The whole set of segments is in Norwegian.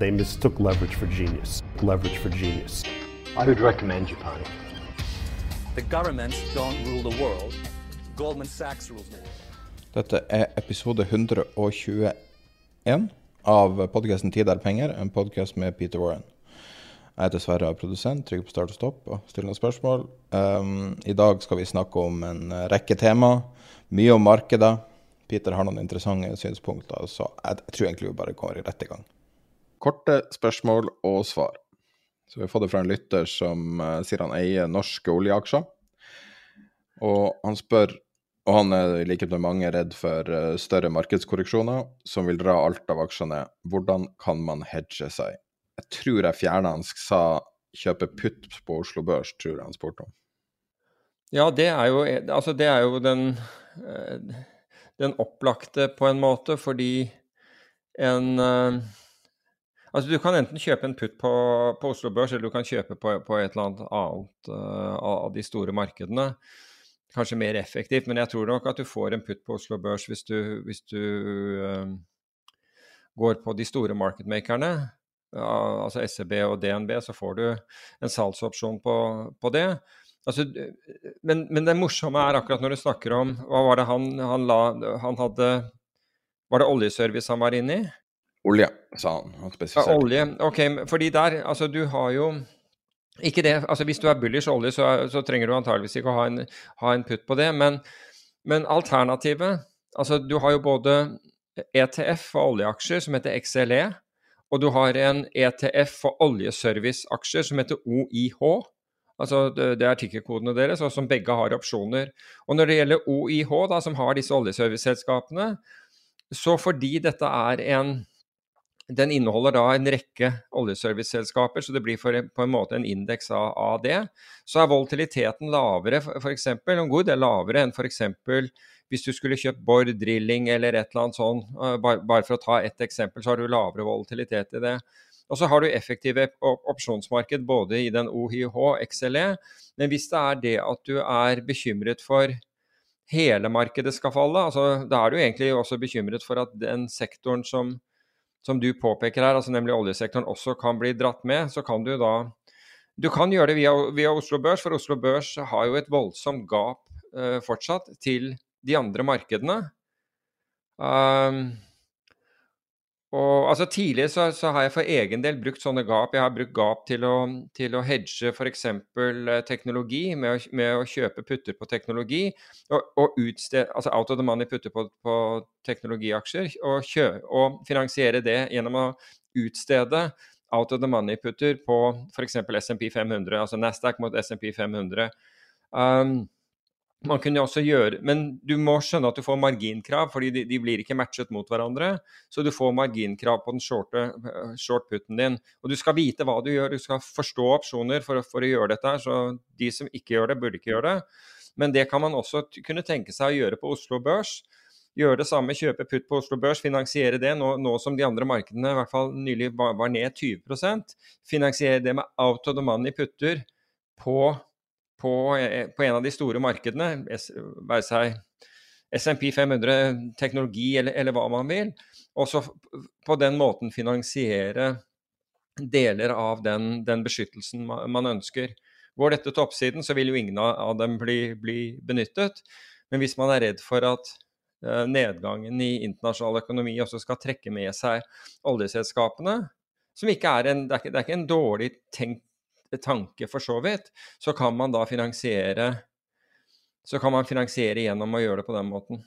They mistook leverage for genius. Leverage for genius. I would recommend Japan. The governments don't rule the world. Goldman Sachs rules the world. Dette er episode 121 av podkasten 'Tid er penger', en podkast med Peter Warren. Jeg heter Sverre, er produsent, trygg på start og stopp og stiller noen spørsmål. Um, I dag skal vi snakke om en rekke tema, mye om markeder. Peter har noen interessante synspunkter, så jeg, jeg tror egentlig vi bare kommer rett i gang. Korte spørsmål og svar. Så vi har fått det fra en lytter som uh, sier han eier norske oljeaksjer. Og han spør, og han er i likhet med mange redd for uh, større markedskorreksjoner som vil dra alt av aksjene. Hvordan kan man hedge seg? Jeg tror jeg fjerna sa kjøpe putt på Oslo Børs, tror jeg han spurte om. Ja, det er jo, altså det er jo den, eh, den opplagte på en måte, fordi en Altså Du kan enten kjøpe en putt på, på Oslo Børs, eller du kan kjøpe på, på et eller annet annet uh, av de store markedene. Kanskje mer effektivt, men jeg tror nok at du får en putt på Oslo Børs hvis du, hvis du uh, går på de store marketmakerne. Uh, altså SEB og DNB, så får du en salgsopsjon på, på det. Altså, men, men, det morsomme er akkurat når du snakker om Hva var det han, han la Han hadde Var det oljeservice han var inne i? Olje, sa han. Ja, olje. Ok, fordi der Altså, du har jo ikke det, altså Hvis du er bullish olje, så, så trenger du antageligvis ikke å ha en, ha en putt på det. Men, men, alternativet altså Du har jo både ETF for oljeaksjer, som heter XLE, og du har en ETF for oljeserviceaksjer som heter OIH. Altså Det, det er artikkelkodene deres, og som begge har opsjoner. Og Når det gjelder OIH, da, som har disse oljeserviceselskapene, så fordi dette er en den inneholder da en rekke oljeserviceselskaper, så det blir for, på en måte en indeks av, av, det. Så er volatiliteten lavere, f.eks. en god del lavere enn f.eks. hvis du skulle kjøpt Borr Drilling eller et eller annet sånn. Bare, bare, for å ta ett eksempel, så har du lavere volatilitet i det. Og så har du effektive opsjonsmarked både i den og XLE. Men hvis det er det at du er bekymret for hele markedet skal falle, altså, da er du egentlig også bekymret for at den sektoren som som du påpeker her, altså nemlig oljesektoren, også kan bli dratt med, så kan du da Du kan gjøre det via, via Oslo Børs, for Oslo Børs har jo et voldsomt gap uh, fortsatt til de andre markedene. Um, og altså Tidligere så, så, har jeg for egen del brukt sånne gap. Jeg har brukt gap til å, til å hedge f.eks. Eh, teknologi, med å, med å, kjøpe putter på teknologi. Og, og utste, altså out of the money putter på, på teknologiaksjer. Og, kjø, og, finansiere det gjennom å utstede out of the money-putter på f.eks. SMP 500, altså Nasdaq mot SMP 500. Um, man kunne også gjøre, Men du må skjønne at du får marginkrav, fordi de, de blir ikke matchet mot hverandre. Så du får marginkrav på den shorte, short putten din. Og du skal vite hva du gjør, du skal forstå opsjoner for, for, å gjøre dette. Så de som ikke gjør det, burde ikke gjøre det. Men det kan man også kunne tenke seg å gjøre på Oslo Børs. Gjøre det samme, kjøpe putt på Oslo Børs, finansiere det nå, nå som de andre markedene i hvert fall nylig var, var ned 20% Finansiere det med out of the money putter på på, eh, på, en av de store markedene, være seg SMP 500, teknologi eller, eller, hva man vil, og så på den måten finansiere deler av den, den beskyttelsen man, ønsker. Går dette til oppsiden, så vil jo ingen av dem bli, bli, benyttet. Men hvis man er redd for at eh, nedgangen i internasjonal økonomi også skal trekke med seg oljeselskapene, som ikke er en, det, er ikke, det er ikke en dårlig tenkt tanke for så vidt, så kan man da finansiere så kan man finansiere gjennom å gjøre det på den måten.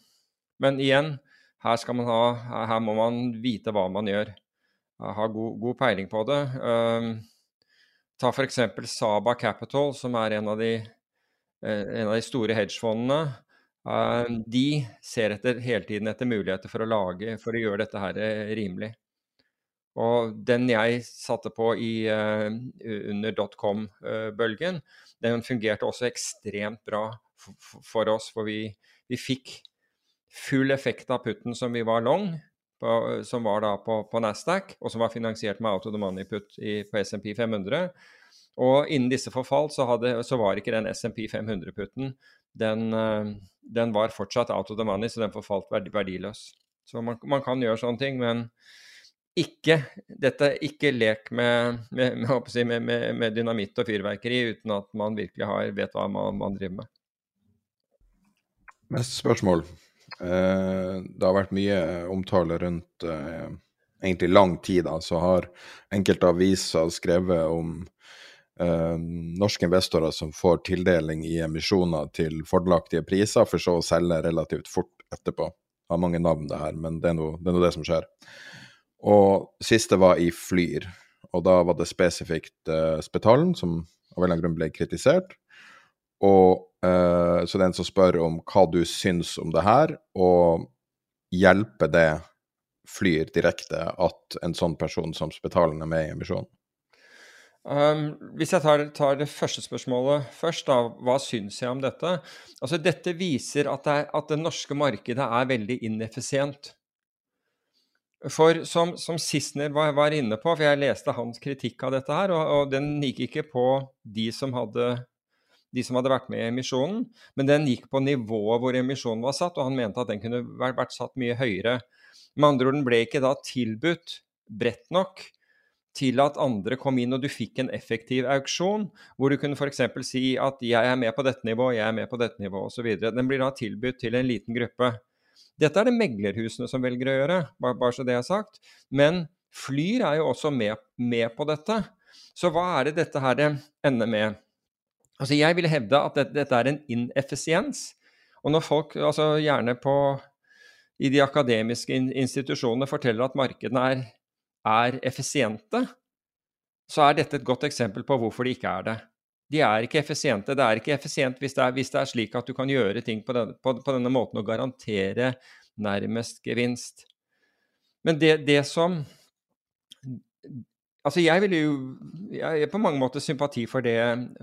Men igjen, her, skal man ha, her må man vite hva man gjør. Ha god, god peiling på det. Um, ta f.eks. Saba Capital, som er en av de, uh, en av de store hedgefondene. Uh, de ser etter, hele tiden etter muligheter for å lage, for å gjøre dette her eh, rimelig. Og den jeg satte på i, uh, under dotcom-bølgen, den fungerte også ekstremt bra for oss. For vi, vi, fikk full effekt av putten som vi var long, på, som var da på, på Nasdaq, og som var finansiert med out of the money-putt på SMP 500. Og innen disse forfalt, så, hadde, så var ikke den SMP 500-putten den, eh, den, var fortsatt out of the money, så den forfalt verdiløs. Så man, man kan gjøre sånne ting, men ikke, dette ikke lek med, med, med, med, dynamitt og fyrverkeri uten at man virkelig har, vet hva man, man driver med. Neste spørsmål. Eh, det har vært mye omtale rundt eh, egentlig lang tid. Da, så har enkelte aviser skrevet om eh, norske investorer som får tildeling i emisjoner til fordelaktige priser, for så å selge relativt fort etterpå. Det har mange navn, det her, men det er nå det, det, som skjer. Og siste var i Flyr, og da var det spesifikt uh, Spetalen som av en eller annen grunn ble kritisert. Og uh, Så det er en som spør om hva du syns om det her, og hjelper det Flyr direkte at en sånn person som Spetalen er med i emisjonen? Um, hvis jeg tar, tar, det første spørsmålet først, da, hva syns jeg om dette? Altså, dette viser at det, er, at det norske markedet er veldig ineffisient. For som, som Sissener var, var, inne på, for jeg leste hans kritikk av dette her, og, og den gikk ikke på de som hadde de som hadde vært med i emisjonen, men den gikk på nivået hvor emisjonen var satt, og han mente at den kunne vært satt mye høyere. Med andre ord, den ble ikke da tilbudt bredt nok til at andre kom inn og du fikk en effektiv auksjon, hvor du kunne f.eks. si at 'jeg er med på dette nivået, jeg er med på dette nivået', osv. Den blir da tilbudt til en liten gruppe. Dette er det meglerhusene som velger å gjøre, bare, så det er sagt. Men Flyr er jo også med, med på dette. Så hva er det dette her ender med? Altså jeg vil hevde at dette, dette er en ineffisiens. Og når folk, altså gjerne på, i de akademiske institusjonene, forteller at markedene er, er effisiente, så er dette et godt eksempel på hvorfor de ikke er det. De er ikke effisiente. Det er ikke effisient hvis hvis det er slik at du kan gjøre ting på denne, på, på denne måten og garantere nærmest gevinst. Men det, det som Altså, jeg vil jo Jeg har på mange måter sympati for det,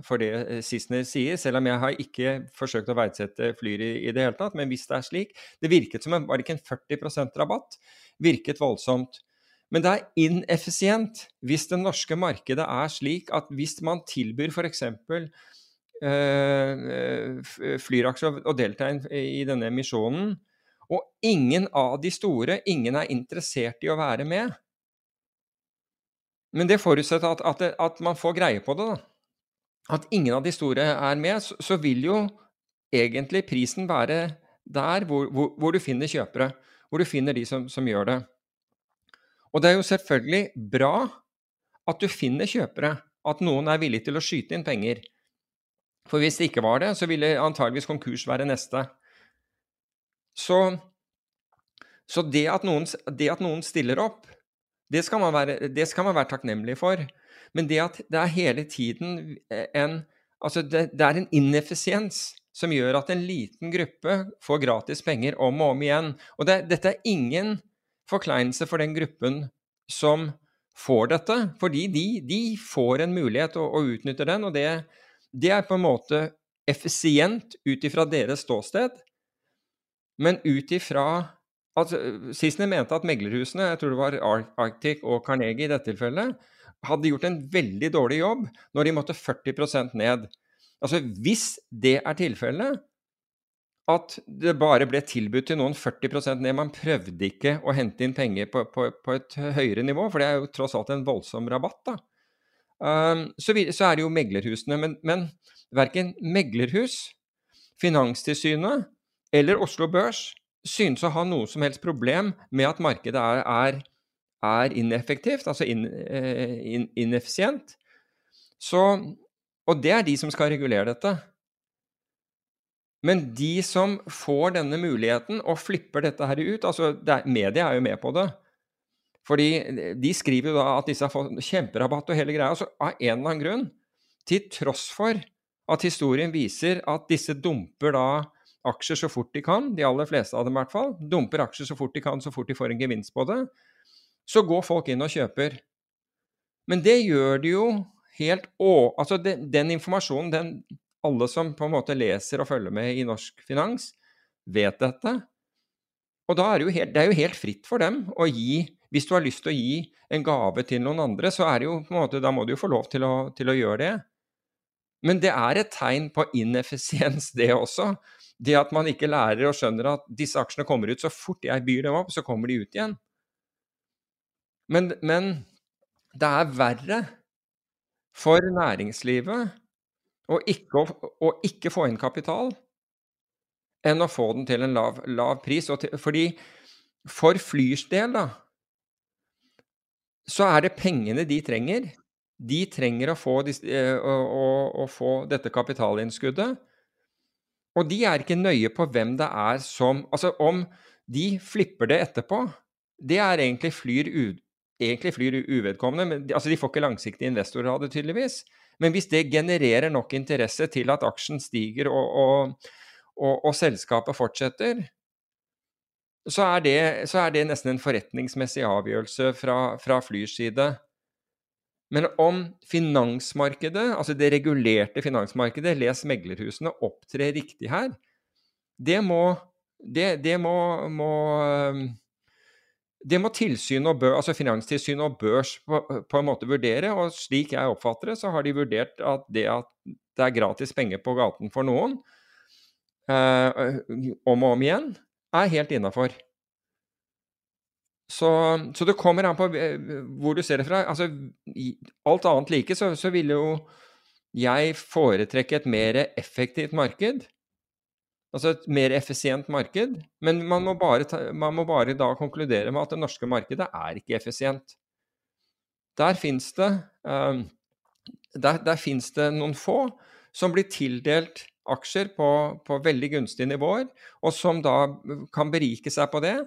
for det eh, Sissener sier, selv om jeg har ikke forsøkt å verdsette Flyr i, i, det hele tatt. Men hvis det er slik Det virket som en, var det ikke en 40% rabatt? Virket voldsomt. Men det er ineffisient hvis det norske markedet er slik at hvis man tilbyr f.eks. Uh, Flyraksjer å delta i denne emisjonen, og ingen av de store, ingen er interessert i å være med, men det forutsetter at, at, at, man får greie på det. da. At ingen av de store er med, så, så vil jo egentlig prisen være der hvor, hvor, hvor, du finner kjøpere. Hvor du finner de som, som gjør det. Og det er jo selvfølgelig bra at du finner kjøpere. At noen er villig til å skyte inn penger. For hvis det ikke var det, så ville antageligvis konkurs være neste. Så, så det, at noen, det at noen stiller opp, det skal, være, det skal man være, takknemlig for. Men det at det er hele tiden en Altså, det, det er en ineffisiens som gjør at en liten gruppe får gratis penger om og om igjen. Og det, dette er ingen forkleinelse for den gruppen som får dette, fordi de, de får en mulighet og, og utnytter den. Og det, det, er på en måte effisient ut ifra deres ståsted, men ut ifra Altså, Sissener mente at meglerhusene, jeg tror det var Arctic og Carnegie i dette tilfellet, hadde gjort en veldig dårlig jobb når de måtte 40% ned. Altså, Hvis det er tilfellet, at det bare ble tilbudt til noen 40% ned, man prøvde ikke å hente inn penger på, på, på, et høyere nivå, for det er jo tross alt en voldsom rabatt, da. Um, så, vi, så, er det jo meglerhusene. Men, men verken meglerhus, Finanstilsynet eller Oslo Børs synes å ha noe som helst problem med at markedet er, er, er ineffektivt, altså in, in, ineffisient. Så, og det er de som skal regulere dette. Men de som får denne muligheten og flipper dette her ut altså er, Media er jo med på det. Fordi de skriver jo da at disse har fått kjemperabatt og hele greia. Altså av en eller annen grunn, til tross for at historien viser at disse dumper da aksjer så fort de kan, de aller fleste av dem i hvert fall, dumper aksjer så fort de kan, så fort de får en gevinst på det, så går folk inn og kjøper. Men det gjør de jo helt å... Altså den, den informasjonen, den alle som på en måte leser og følger med i norsk finans, vet dette. Og da er det jo helt, det er jo helt fritt for dem å gi Hvis du har lyst til å gi en gave til noen andre, så er det jo på en måte, da må du jo få lov til å, til å gjøre det. Men det er et tegn på ineffisiens, det også. Det at man ikke lærer og skjønner at disse aksjene kommer ut så fort jeg byr dem opp, så kommer de ut igjen. Men, men det er verre for næringslivet å ikke, å ikke, få inn kapital enn å få den til en lav, lav pris. Til, fordi for Flyrs del, da, så er det pengene de trenger. De trenger å få, eh, å, å, å få dette kapitalinnskuddet. Og de er ikke nøye på hvem det er som Altså, om de flipper det etterpå, det er egentlig flyr, u, egentlig flyr uvedkommende. Men, altså, de får ikke langsiktige investorer av det, tydeligvis. Men hvis det genererer nok interesse til at aksjen stiger og, og, og, og selskapet fortsetter, så er, det, så er, det, nesten en forretningsmessig avgjørelse fra, fra Flyrs side. Men om finansmarkedet, altså det regulerte finansmarkedet, les meglerhusene, opptrer riktig her, det må, det, det må, må det må tilsyn og børs, altså Finanstilsynet og børs på, på, en måte vurdere. og Slik jeg oppfatter det, så har de vurdert at det at det er gratis penger på gaten for noen, eh, om og om igjen, er helt innafor. Så, så, det kommer an på hvor du ser det fra. Altså, alt annet like, så, så ville jo jeg foretrekke et mer effektivt marked. Altså et mer effisient marked. Men man må, bare ta, man må bare da konkludere med at det norske markedet er ikke effisient. Der fins det, um, der, der det noen få som blir tildelt aksjer på, på veldig gunstige nivåer, og som da kan berike seg på det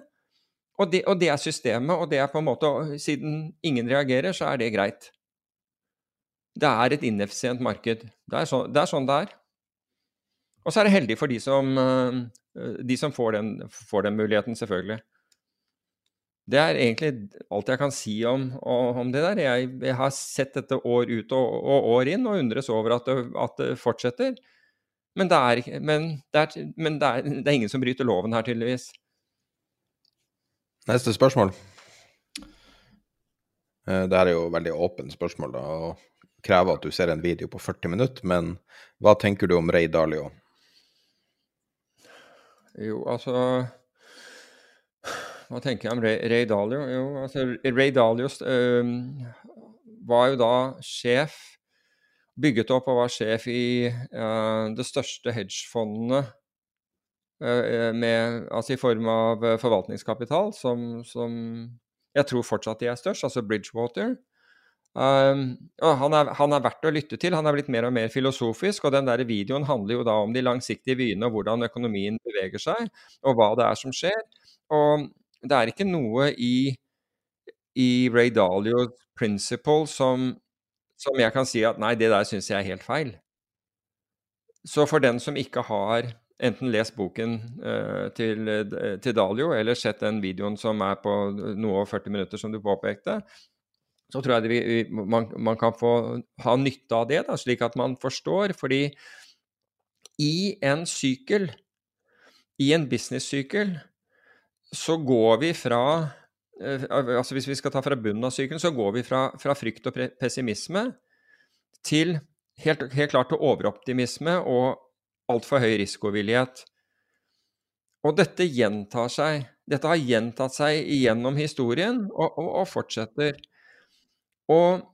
og det, og det, er systemet, og det er på en måte Siden ingen reagerer, så er det greit. Det er et ineffisient marked. Det er, så, det er, sånn det er. Og så er det heldig for de som, eh, de som får, den, får, den, muligheten, selvfølgelig. Det er egentlig alt jeg kan si om, om det der. Jeg, jeg, har sett dette år ut og, og år inn og undres over at det, at det fortsetter. Men, det er, men, det er, men det, det er ingen som bryter loven her, tydeligvis. Neste spørsmål. Eh, det er jo veldig åpent spørsmål, da, og krever at du ser en video på 40 minutter. Men hva tenker du om Ray Dalio? Jo, altså Hva tenker jeg om Ray, Ray Dalio? Jo, altså Ray Dalio øh, var jo da sjef Bygget opp og var sjef i øh, det største hedgefondene Eh, med, altså i form av eh, forvaltningskapital, som, som, jeg tror fortsatt de er størst, altså Bridgewater. Um, han, er, han, er, verdt å lytte til. Han er blitt mer og mer filosofisk. og den der Videoen handler jo da om de langsiktige vyene og hvordan økonomien beveger seg, og hva det er som skjer. Og det er ikke noe i, i Ray Dalios principle som, som jeg kan si at nei, det der syns jeg er helt feil. Så for den som ikke har enten lest boken uh, til, uh, til, Dalio eller sett den videoen som er på noe og 40 minutter, som du påpekte, så tror jeg vi, man, man, kan få ha nytte av det, da, slik at man forstår. Fordi i en sykkel, i en business-sykkel, så går vi fra uh, altså Hvis vi skal ta fra bunnen av sykkelen, så går vi fra, fra frykt og pessimisme til helt, helt klart til overoptimisme og altfor høy risikovillighet. Og dette gjentar seg. Dette har gjentatt seg gjennom historien og, og, og fortsetter. Og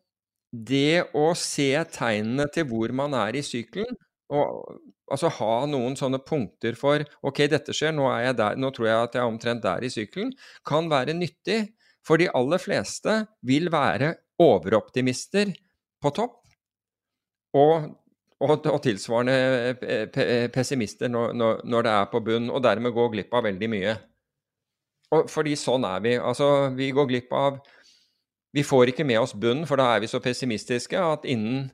det å se tegnene til hvor man er i sykkelen, og, altså ha noen sånne punkter for ok, dette skjer, nå, er jeg der, nå tror jeg at jeg er omtrent der i sykkelen, kan være nyttig. For de aller fleste vil være overoptimister på topp, og, og, og tilsvarende pessimister når, når, når, det er på bunn, og dermed gå glipp av veldig mye. Og fordi sånn er vi. Altså, vi går glipp av Vi får ikke med oss bunn, for da er vi så pessimistiske at innen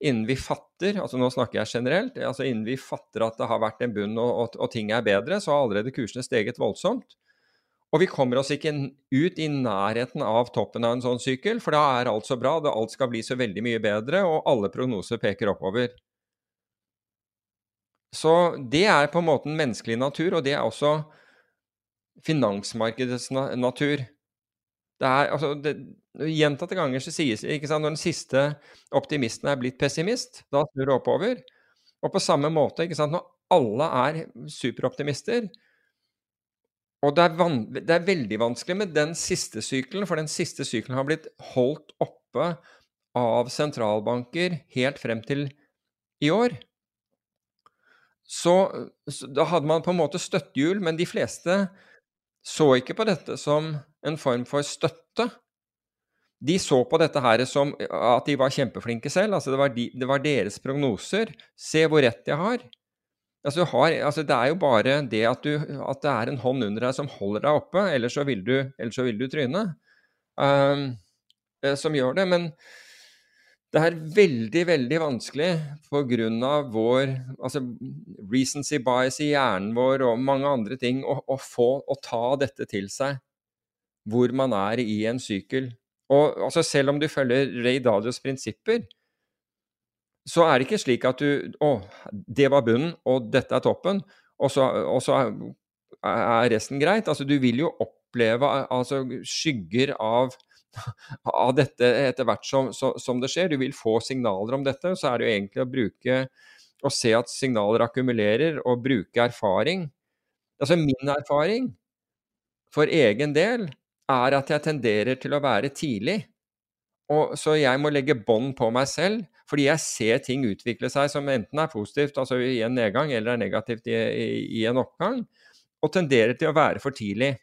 innen vi fatter, altså nå snakker jeg generelt, altså innen vi fatter at det har vært en bunn og, og, og ting er bedre, så har allerede kursene steget voldsomt. Og vi kommer oss ikke ut i nærheten av toppen av en sånn sykkel, for da er alt så bra, det alt skal bli så veldig mye bedre, og alle prognoser peker oppover. Så det er på en måte en menneskelig natur, og det er også finansmarkedets natur. Det er, altså, det, Gjentatte ganger så sies ikke sant, når den siste optimisten er blitt pessimist, da snur det oppover. Og på samme måte, ikke sant, når alle er superoptimister Og det er, van, det er veldig vanskelig med den siste sykelen, for den siste sykelen har blitt holdt oppe av sentralbanker helt frem til i år. Så, så da hadde man på en måte støttehjul, men de fleste så ikke på dette som en form for støtte. De så på dette her som at de var kjempeflinke selv. altså Det var, de, det var deres prognoser. Se hvor rett jeg har. Altså, har, altså Det er jo bare det at, du, at, det er en hånd under deg som holder deg oppe, ellers så vil du, så vil du tryne, um, som gjør det. Men det er veldig, veldig vanskelig pga. vår altså recency bias i hjernen vår og mange andre ting å, å, få å ta dette til seg hvor man er i en sykkel. Og altså, selv om du følger Ray Dalios prinsipper, så er det ikke slik at du Å, det var bunnen, og dette er toppen, og så, og så er resten greit. Altså, du vil jo oppleve altså, skygger av av dette etter hvert som, så, som, det skjer. Du vil få signaler om dette. Så er det jo egentlig å bruke å se at signaler akkumulerer, og bruke erfaring. Altså min erfaring for egen del er at jeg tenderer til å være tidlig. Og, så jeg må legge bånd på meg selv, fordi jeg ser ting utvikle seg som enten er positivt, altså i en nedgang, eller er negativt i, i, i en oppgang, og tenderer til å være for tidlig.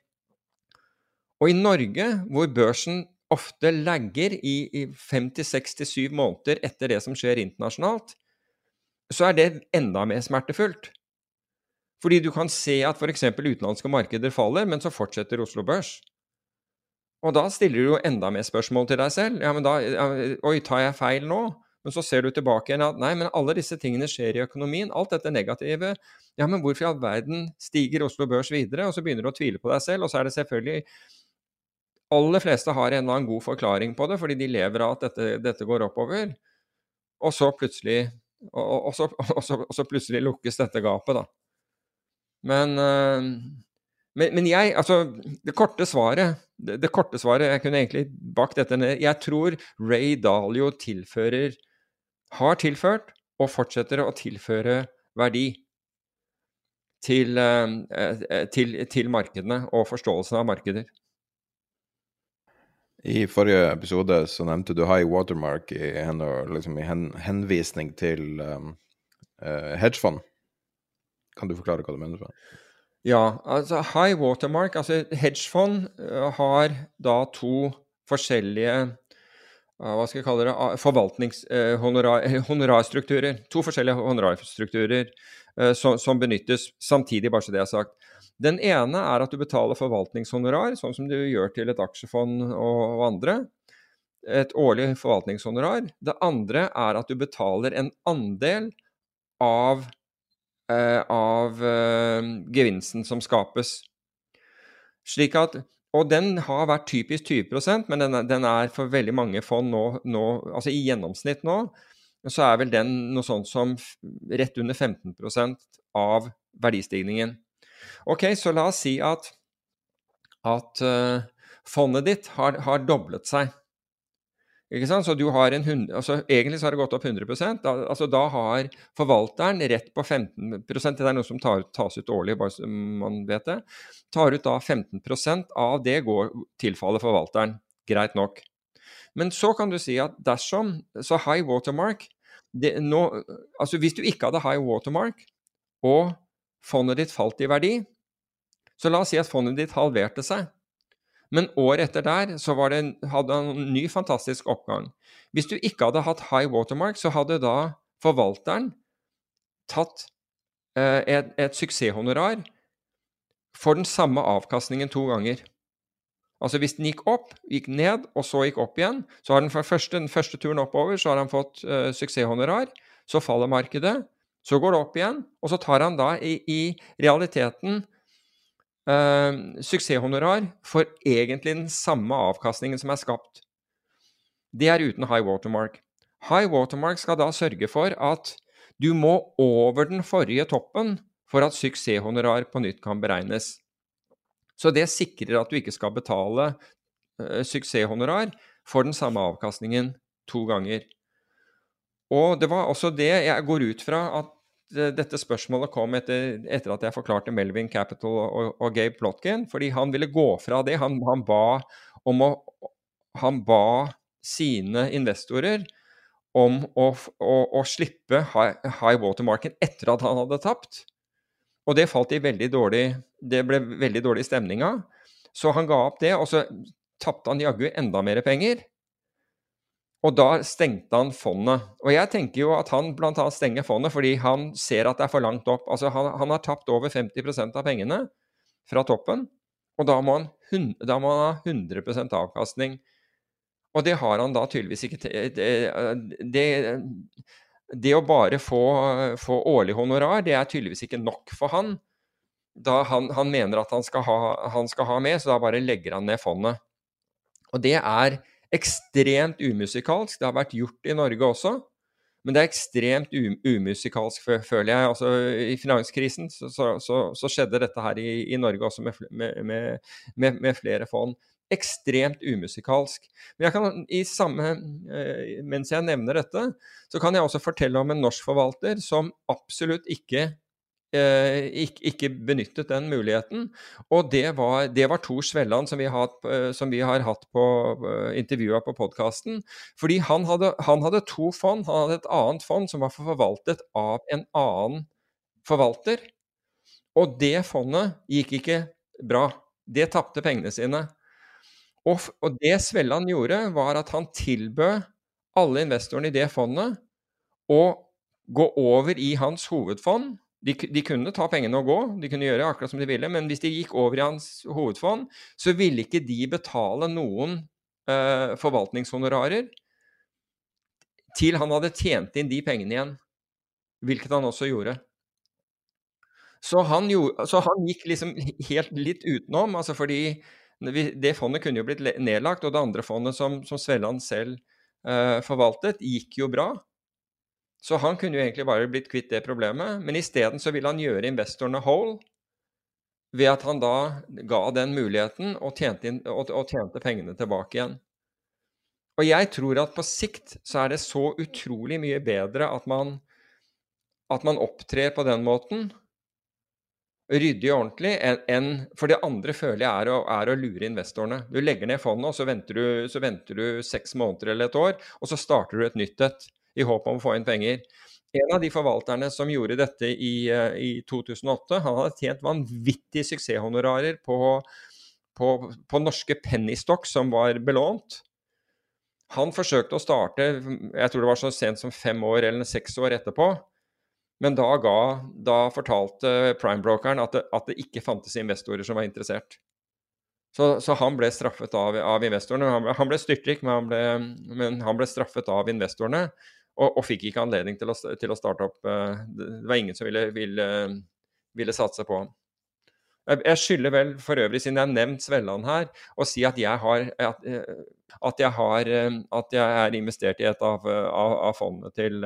Og i Norge, hvor børsen ofte lagger i, i 50-67 måneder etter det som skjer internasjonalt, så er det enda mer smertefullt. Fordi du kan se at f.eks. utenlandske markeder faller, men så fortsetter Oslo Børs. Og da stiller du jo enda mer spørsmål til deg selv. Ja, men da, Oi, tar jeg feil nå? Men så ser du tilbake igjen at nei, men alle disse tingene skjer i økonomien. Alt dette negative. Ja, men hvorfor i all verden stiger Oslo Børs videre? Og så begynner du å tvile på deg selv, og så er det selvfølgelig aller fleste har en eller annen god forklaring på det, fordi de lever av at dette, dette går oppover. Og så plutselig og, og, og, så, og, så, plutselig lukkes dette gapet, da. Men, uh, men, men, jeg Altså, det korte svaret det, det, korte svaret Jeg kunne egentlig bakt dette ned. Jeg tror Ray Dalio tilfører Har tilført og fortsetter å tilføre verdi til, uh, til, til markedene og forståelsen av markeder. I forrige episode så nevnte du high watermark i, hen, liksom i hen, henvisning til um, uh, hedgefond. Kan du forklare hva du mener? med Ja, altså high watermark altså Hedgefond uh, har da to forskjellige uh, hva skal jeg kalle det, forvaltningshonorarstrukturer. Honorar, to forskjellige honorarstrukturer som, som, benyttes samtidig, bare så det er sagt. Den ene er at du betaler forvaltningshonorar, sånn som du gjør til et aksjefond og, andre. Et årlig forvaltningshonorar. Det andre er at du betaler en andel av, eh, av eh, gevinsten som skapes. Slik at Og den har vært typisk 20 men den, den er for veldig mange fond nå, nå, altså i gjennomsnitt nå, så er vel den noe sånt som rett under 15% av verdistigningen. Ok, så la oss si at, at uh, fondet ditt har, har, doblet seg. Ikke sant? Så du har en altså, Egentlig så har det gått opp 100% da, altså, da har forvalteren rett på 15% Det er noe som tar, tas ut årlig, bare så man vet det. Tar ut da 15% av det går tilfaller forvalteren. Greit nok. Men så kan du si at dersom Så high watermark det, nå, altså Hvis du ikke hadde high watermark, og fondet ditt falt i verdi. Så la oss si at fondet ditt halverte seg. Men året etter der så det, hadde han en ny fantastisk oppgang. Hvis du ikke hadde hatt high watermark, så hadde da forvalteren tatt eh, et, et suksesshonorar for den samme avkastningen to ganger. Altså hvis den gikk opp, gikk ned, og så gikk opp igjen, så har den for første, den første turen oppover så har han fått uh, suksesshonorar. Så faller markedet, så går det opp igjen, og så tar han da i, i realiteten uh, suksesshonorar for egentlig den samme avkastningen som er skapt. Det er uten high watermark. High watermark skal da sørge for at du må over den forrige toppen for at suksesshonorar på nytt kan beregnes. Så det sikrer at du ikke skal betale uh, suksesshonorar for den samme avkastningen to ganger. Og det var også det jeg går ut fra at dette spørsmålet kom etter, etter, at jeg forklarte Melvin Capital og, og Gabe Plotkin, fordi han ville gå fra det. Han, han, ba å Han ba sine investorer om å, å, å slippe high, high water-marken etter at han hadde tapt. Og det falt i veldig dårlig Det ble veldig dårlig stemning av. Så han ga opp det, og så tapte han jaggu enda mer penger. Og da stengte han fondet. Og jeg tenker jo at han bl.a. stenger fondet fordi han ser at det er for langt opp. Altså han, han har tapt over 50% av pengene fra toppen, og da må han, da må han ha 100% avkastning. Og det har han da tydeligvis ikke det, det, det å bare få, få, årlig honorar, det er tydeligvis ikke nok for han. Da han, han mener at han skal, ha, han skal, ha, med, så da bare legger han ned fondet. Og det er ekstremt umusikalsk. Det har vært gjort i Norge også. Men det er ekstremt umusikalsk, føler jeg. Altså, I finanskrisen så, så, så, skjedde dette her i, i Norge også med, med, med, med flere fond ekstremt umusikalsk. Men jeg kan i samme, eh, mens jeg nevner dette, så kan jeg også fortelle om en norsk forvalter som absolutt ikke ikke, ikke, benyttet den muligheten. Og det var, det var Tor Svelland, som vi har, eh, som vi har hatt på uh, intervjua på podkasten. Fordi han hadde, han hadde, to fond. Han hadde et annet fond som var forvaltet av en annen forvalter. Og det fondet gikk ikke bra. Det tapte pengene sine. Og, og det Svelland gjorde, var at han tilbød alle investorene i det fondet å gå over i hans hovedfond. De, de, kunne ta pengene og gå, de kunne gjøre akkurat som de ville, men hvis de gikk over i hans hovedfond, så ville ikke de betale noen eh, forvaltningshonorarer til han hadde tjent inn de pengene igjen, hvilket han også gjorde. Så han, så han gikk liksom helt litt utenom, altså fordi det fondet kunne jo blitt nedlagt, og det andre fondet som, som Svelland selv uh, forvaltet, gikk jo bra. Så han kunne jo egentlig bare blitt kvitt det problemet, men isteden så ville han gjøre investorene whole ved at han da ga den muligheten og tjente, inn, og, og tjente pengene tilbake igjen. Og jeg tror at på sikt så er det så utrolig mye bedre at man, at man opptrer på den måten, ryddig og ordentlig enn For det andre føler jeg er å, er å, lure investorene. Du legger ned fondet, og så venter, du, så venter, du, seks måneder eller et år, og så starter du et nytt et i håp om å få inn penger. En av de forvalterne som gjorde dette i, eh, i 2008, han hadde tjent vanvittige suksesshonorarer på, på, på norske pennystokk som var belånt. Han forsøkte å starte, jeg tror det var så sent som fem år eller seks år etterpå, men da, ga, da fortalte prime-brokeren at, at, det ikke fantes investorer som var interessert. Så, så han ble straffet av, av investorene. Han han ble styrtrik, men han ble, men han ble, straffet av investorene. Og, og fikk ikke anledning til å, til å, starte opp. Eh, det var ingen som ville, ville, ville satse på ham. Jeg skylder vel for øvrig, siden jeg har nevnt Svelland her, å si at jeg har, at, eh, at jeg, har, eh, at jeg er investert i et av, av, av fondene til,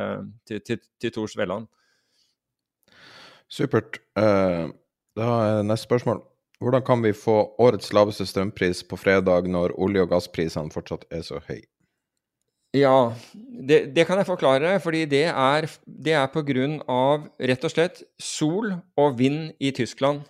til, til, til Tor Svelland. Supert. Da er neste spørsmål. Hvordan kan vi få årets laveste strømpris på fredag når olje- og gassprisene fortsatt er så høye? Ja, det, det, kan jeg forklare. Fordi det er, er på grunn av rett og slett sol og vind i Tyskland.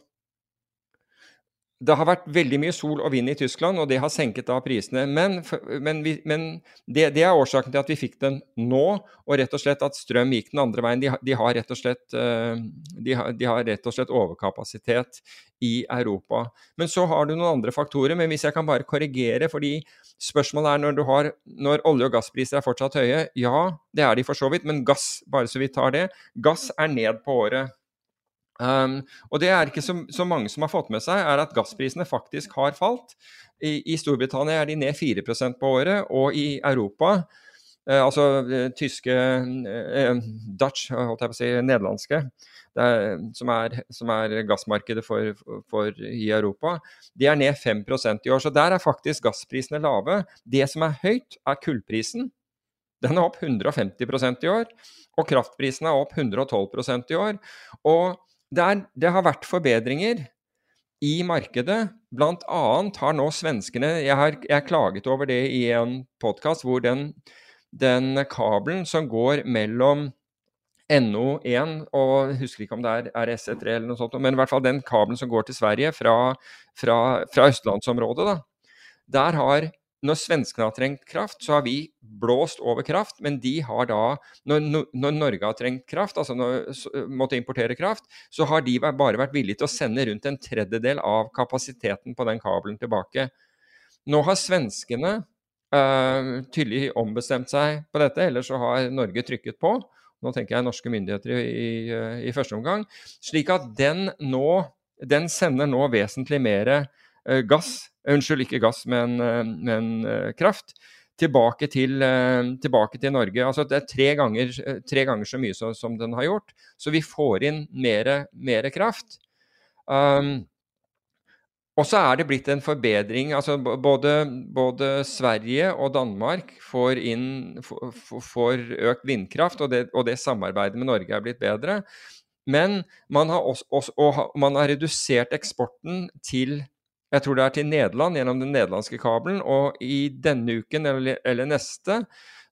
Det har vært veldig mye sol og vind i Tyskland, og det har senket da prisene. Men, men, vi, men det, det, er årsaken til at vi fikk den nå, og rett og slett at strøm gikk den andre veien. De, de, har, rett slett, eh, de, har, de har rett og slett overkapasitet i Europa. Men så har du noen andre faktorer. Men hvis jeg kan bare korrigere, fordi spørsmålet er når, har, når olje- og gasspriser er fortsatt høye, ja, det er de for så vidt, men gass, bare så vi tar det, gass er ned på året. Um, og det er ikke så, så, mange som har fått med seg, er at gassprisene faktisk har falt. I, i Storbritannia er de ned 4% på året, og i Europa, Eh, altså uh, tyske eh, Dutch, holdt jeg på å si, nederlandske, er, som, er, som, er, gassmarkedet for, for, i Europa, de er ned 5% i år. Så der er faktisk gassprisene lave. Det som er høyt, er kullprisen. Den er opp 150% i år. Og kraftprisen er opp 112% i år. Og det, er, det har vært forbedringer i markedet. Blant annet har nå svenskene Jeg har jeg klaget over det i en podkast hvor den, den, kabelen som går mellom NO1 og husker ikke om det er RS3 eller noe sånt, men i hvert fall den kabelen som går til Sverige fra, fra, fra østlandsområdet, da, der har når svenskene har trengt kraft, så har vi blåst over kraft. Men de har da, når, når Norge har trengt kraft, altså når, måtte importere kraft, så har de bare vært villige til å sende rundt en tredjedel av kapasiteten på den kabelen tilbake. Nå har svenskene uh, tydelig ombestemt seg på dette, eller så har Norge trykket på. Nå tenker jeg norske myndigheter i, i, i første omgang. Slik at den nå den sender nå vesentlig mer uh, gass Unnskyld, ikke gass, men, eh, men eh, kraft. Tilbake til, eh, tilbake til, Norge. Altså Det er tre ganger, tre ganger så mye så, som den har gjort. Så vi får inn mer, kraft. Um, og så er det blitt en forbedring. altså Både, både Sverige og Danmark får, inn, får økt vindkraft, og det, og det, samarbeidet med Norge er blitt bedre. Men man har, også, også, man har redusert eksporten til jeg tror det er til Nederland gjennom den nederlandske kabelen. Og i denne uken eller, eller neste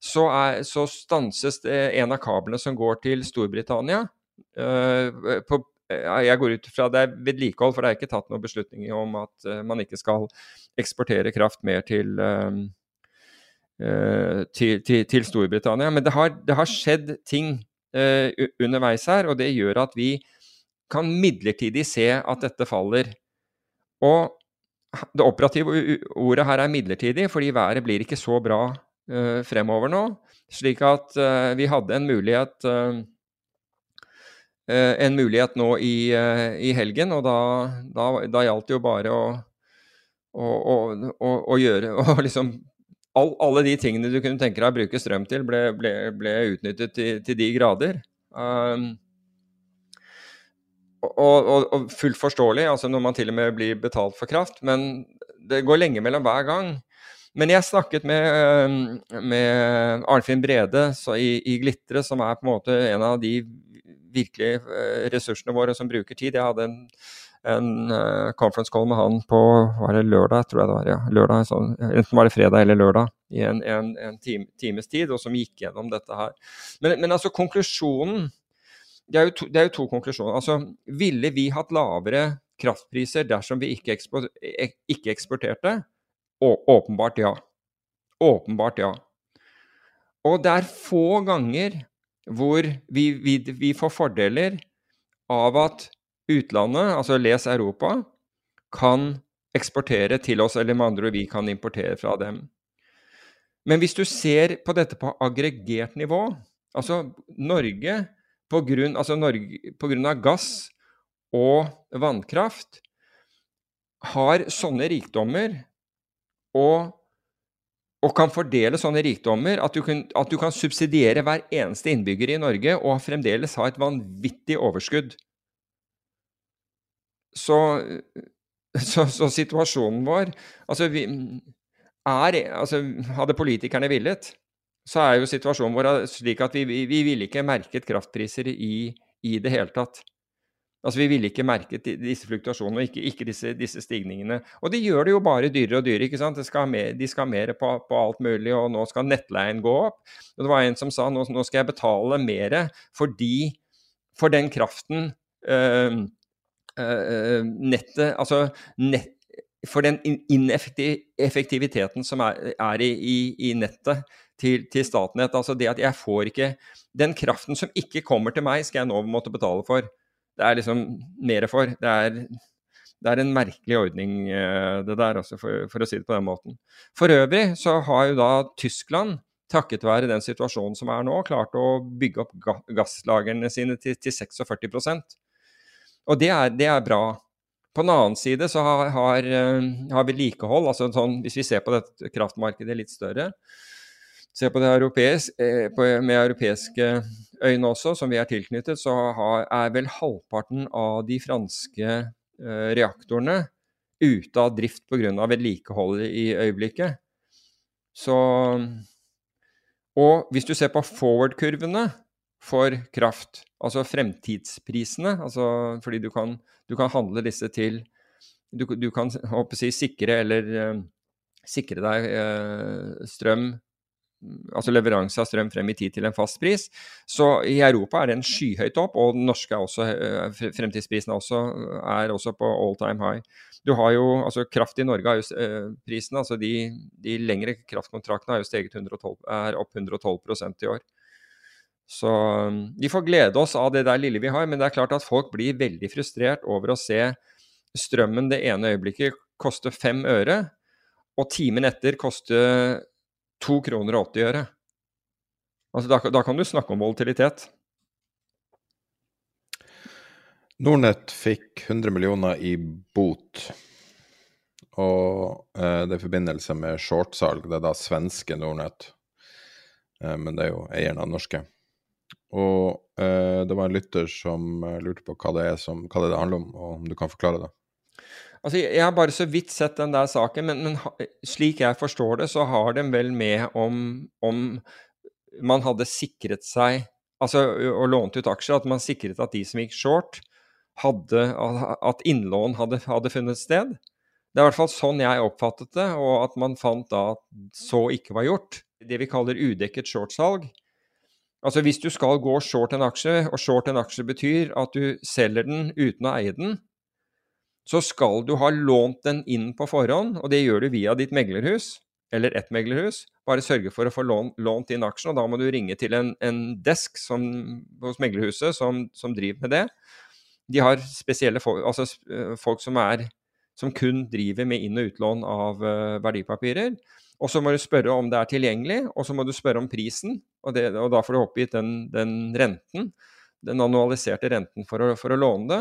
så, er, så, stanses en av kablene som går til Storbritannia. Uh, på, jeg går ut fra det er vedlikehold, for det er ikke tatt noen beslutninger om at uh, man ikke skal eksportere kraft mer til, uh, til, til, til, Storbritannia. Men det har, det har skjedd ting underveis her, og det gjør at vi kan midlertidig se at dette faller. Og det operative ordet her er midlertidig, fordi været blir ikke så bra uh, fremover nå. Slik at uh, vi hadde en mulighet uh, en mulighet nå i, i helgen, og da, da, da gjaldt det jo bare å, å, å, gjøre og liksom all, Alle de tingene du kunne tenke deg å bruke strøm til, ble, ble, ble utnyttet til, til, de grader. Um, og, og, og, fullt forståelig, altså når man til og med blir betalt for kraft, men det går lenge mellom hver gang. Men jeg snakket med, med Arnfinn Brede i, i, Glitre, som er på en måte en av de virkelige eh, ressursene våre som bruker tid. Jeg hadde en, en uh, conference call med han på var det lørdag, tror jeg det var. ja, lørdag, sånn, Enten var det fredag eller lørdag i en, en, en time, times tid, og som gikk gjennom dette her. Men, men altså konklusjonen det er, to, det er, jo to, konklusjoner. Altså, ville vi hatt lavere kraftpriser dersom vi ikke, ekspor, ikke eksporterte? Å, åpenbart ja. Åpenbart ja. Og det er få ganger hvor vi, vi, vi får fordeler av at utlandet, altså les Europa, kan eksportere til oss, eller med andre ord vi kan importere fra dem. Men hvis du ser på dette på aggregert nivå, altså Norge på grunn, altså av gass og vannkraft har sånne rikdommer og, og kan fordele sånne rikdommer at du, kan, at du, kan, subsidiere hver eneste innbygger i Norge og fremdeles ha et vanvittig overskudd. Så, så, så situasjonen vår altså, vi, er, altså, Hadde politikerne villet, så er jo situasjonen vår slik at vi, vi, vi ville ikke merket kraftpriser i, i, det hele tatt. Altså Vi ville ikke merket disse fluktuasjonene, ikke, ikke disse, disse, stigningene. Og de gjør det jo bare dyrere og dyrere. ikke sant? Skal mer, de skal ha mer på, på, alt mulig, og nå skal nettleien gå opp. Og Det var en som sa nå, nå skal jeg betale mer fordi, for den kraften øh, øh, nettet Altså nett, for den ineffektiviteten som er, er i, i, i, nettet til, til Statnett. Altså det at jeg får ikke Den kraften som ikke kommer til meg, skal jeg nå måtte betale for. Det er liksom mer for. Det er, det er en merkelig ordning, eh, det der, altså, for, for, å si det på den måten. For øvrig så har jo da Tyskland, takket være den situasjonen som er nå, klart å bygge opp ga gasslagrene sine til, til 46% Og det er, det er bra. På den annen side så har, har, eh, har vedlikehold, altså sånn, hvis vi ser på dette kraftmarkedet litt større, ser på det europeisk, eh, med europeiske øyne også, som vi er tilknyttet, så er vel halvparten av de franske eh, reaktorene ute av drift pga. vedlikeholdet i øyeblikket. Så Og hvis du ser på forward-kurvene for kraft, altså fremtidsprisene, altså fordi du kan du kan handle disse til Du, du kan håper jeg, sikre eller uh, sikre deg strøm altså leveranse av strøm frem i tid til en fast pris. Så i Europa er den skyhøyt opp, og den norske er også, uh, fremtidsprisen er også, er også på all time high. Du har jo, altså Kraft i Norge har jo prisen, altså de, de lengre kraftkontraktene har jo steget 112, er opp 112% i år. Så vi får glede oss av det der lille vi har, men det er klart at folk blir veldig frustrert over å se strømmen det ene øyeblikket koste fem øre, og timen etter koste to kroner og 80 øre. Altså, da, da kan du snakke om volatilitet. Nordnett fikk 100 millioner i bot. Og eh, det er i forbindelse med shortsalg. Det er da svenske Nordnett. Eh, men det er jo eieren av norske. Og eh, det var en lytter som eh, lurte på hva det som, hva det, handler om, og om du kan forklare det. Altså, Jeg har bare så vidt sett den der saken, men, men slik jeg forstår det, så har den vel med om, om man hadde sikret seg altså og lånt ut aksjer, at man sikret at de som gikk short, hadde, at innlån hadde, hadde funnet sted. Det er i hvert fall sånn jeg oppfattet det, og at man fant da at så ikke var gjort. Det vi kaller udekket shortsalg, Altså hvis du skal gå short en aksje, og short en aksje betyr at du selger den uten å eie den, så skal du ha lånt den inn på forhånd, og det gjør du via ditt meglerhus, eller ett meglerhus. Bare sørge for å få lånt, lånt inn aksjen, og da må du ringe til en, en desk som, hos meglerhuset som, som, driver med det. De har spesielle folk, altså folk som, er, som kun driver med inn- og utlån av verdipapirer. Og så må du spørre om det er tilgjengelig, og så må du spørre om prisen. Og, det, og da får du oppgitt den, den, renten, den annualiserte renten for å, for å låne det.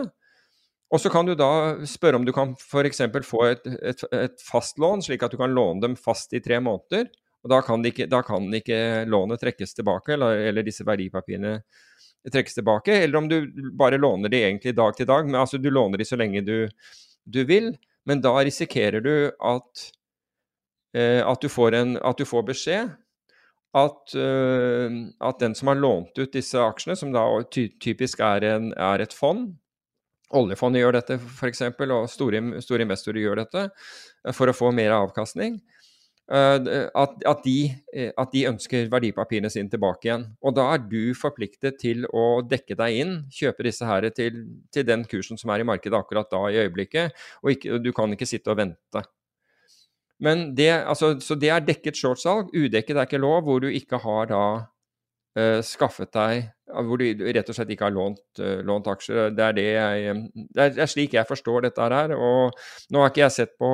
Og så kan du da spørre om du kan f.eks. få et, et, et fastlån, slik at du kan låne dem fast i tre måneder. Og da kan, ikke, da kan ikke lånet trekkes tilbake, eller, eller, disse verdipapirene trekkes tilbake. Eller om du bare låner de egentlig dag til dag. Men altså, du låner de så lenge du, du vil. Men da risikerer du at Eh, at du, en, at, du får beskjed at, uh, at, den som har lånt ut disse aksjene, som da ty typisk er, en, er, et fond Oljefondet gjør dette f.eks., og store, store, investorer gjør dette uh, for å få mer avkastning. Uh, at, at, de, at, de, ønsker verdipapirene sine tilbake igjen. Og da er du forpliktet til å dekke deg inn, kjøpe disse her til, til den kursen som er i markedet akkurat da i øyeblikket. Og ikke, du kan ikke sitte og vente. Men det, altså, så det er dekket shortsalg. Udekket er ikke lov, hvor du ikke har da skaffet deg Hvor du rett og slett ikke har lånt, uh, lånt aksjer. Det er, det, jeg, det er, slik jeg forstår dette her. Og nå har ikke jeg sett på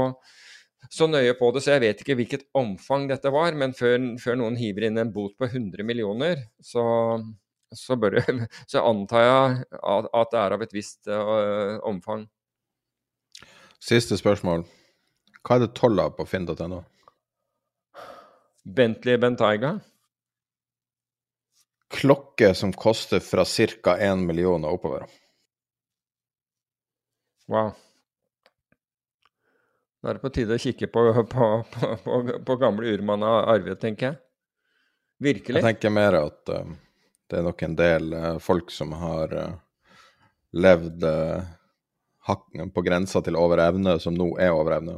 så nøye på det, så jeg vet ikke hvilket omfang dette var. Men før, før noen hiver inn en bot på 100 millioner, så, så, det, så antar jeg at, at, det er av et visst uh, omfang. Siste spørsmål. Hva er det toll av på finn.no? Bentley Bentayga. Klokke som koster fra ca. 1 million og oppover. Wow. Da er det på tide å kikke på, på, på, på gamle ur man har arvet, tenker jeg. Virkelig. Jeg tenker mer at uh, det er nok en del uh, folk som har uh, levd på grensa til over evne, som nå er over evne.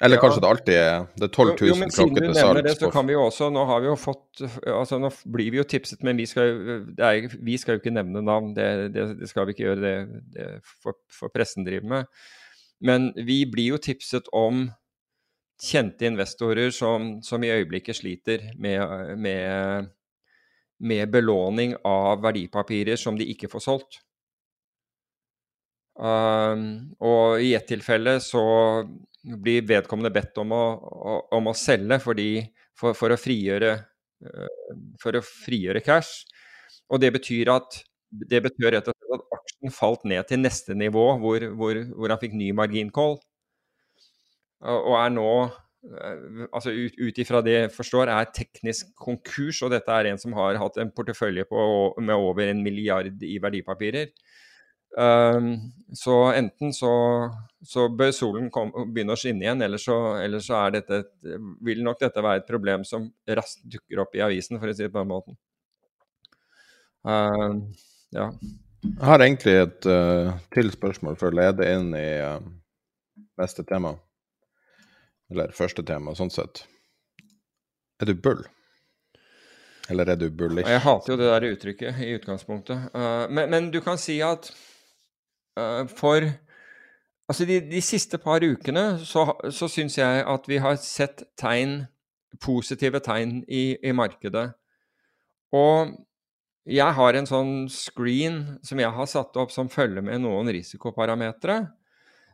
Eller ja. kanskje det alltid er Det er 12 000 jo, men klokker til salgs. Det, så kan vi jo også, Nå har vi jo fått altså Nå blir vi jo tipset, men vi skal, er, vi skal jo ikke nevne navn. Det, det, det, skal vi ikke gjøre. Det, det får, får pressen drive med. Men vi blir jo tipset om kjente investorer som, som i øyeblikket sliter med, med, med, belåning av verdipapirer som de ikke får solgt. Um, og i ett tilfelle så blir vedkommende bedt om å, om å selge fordi, for, for, å frigjøre, uh, for å frigjøre cash. Og det betyr at det betyr rett og slett at aksjen falt ned til neste nivå, hvor, hvor, hvor han fikk ny margincall. Og, er nå, eh, altså ut ifra det jeg forstår, er teknisk konkurs. Og dette er en som har hatt en portefølje på, med over en milliard i verdipapirer. Um, så enten så, så bør solen kom, begynne å skinne igjen, eller så, eller så dette, vil nok dette være et problem som raskt dukker opp i avisen, for å si det på den måten. Uh, ja. Jeg har egentlig et uh, til spørsmål for å lede inn i uh, neste tema. Eller første tema, sånn sett. Er du bull? Eller er du bullish? Jeg hater jo det der uttrykket i utgangspunktet. Uh, men, men, du kan si at for Altså, de, de, siste par ukene så, så syns jeg at vi har sett tegn, positive tegn i, i markedet. Og jeg har en sånn screen som jeg har satt opp som følger med noen risikoparametere.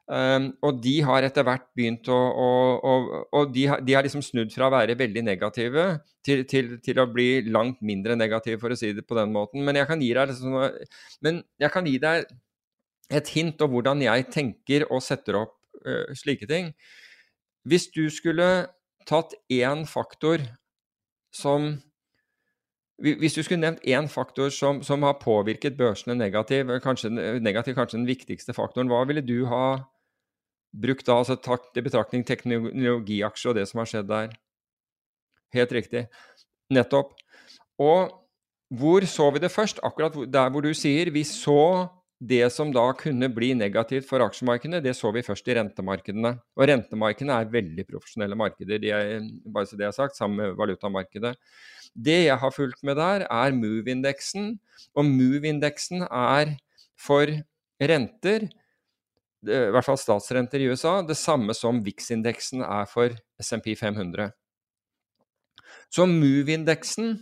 Um, og de har etter hvert begynt å, å, å Og de har, de har, liksom snudd fra å være veldig negative til, til, til, å bli langt mindre negative, for å si det på den måten. Men jeg kan gi deg, liksom, men jeg kan gi deg et hint om hvordan jeg tenker og setter opp uh, slike ting. Hvis du skulle tatt én faktor som hvis du skulle nevnt én faktor som, som, har påvirket børsene negativ, kanskje, negativ, kanskje den viktigste faktoren, hva ville du ha brukt da? altså Tatt i betraktning teknologiaksjer og det som har skjedd der. Helt riktig. Nettopp. Og hvor så vi det først? Akkurat der hvor du sier vi så det som da kunne bli negativt for aksjemarkedene, det så vi først i rentemarkedene. Og rentemarkedene er veldig profesjonelle markeder, de er, bare så det er sagt, sammen med valutamarkedet. Det jeg har fulgt med der, er Move-indeksen. Og Move-indeksen er for renter, i hvert fall statsrenter i USA, det samme som VIX-indeksen er for SMP 500. Så Move-indeksen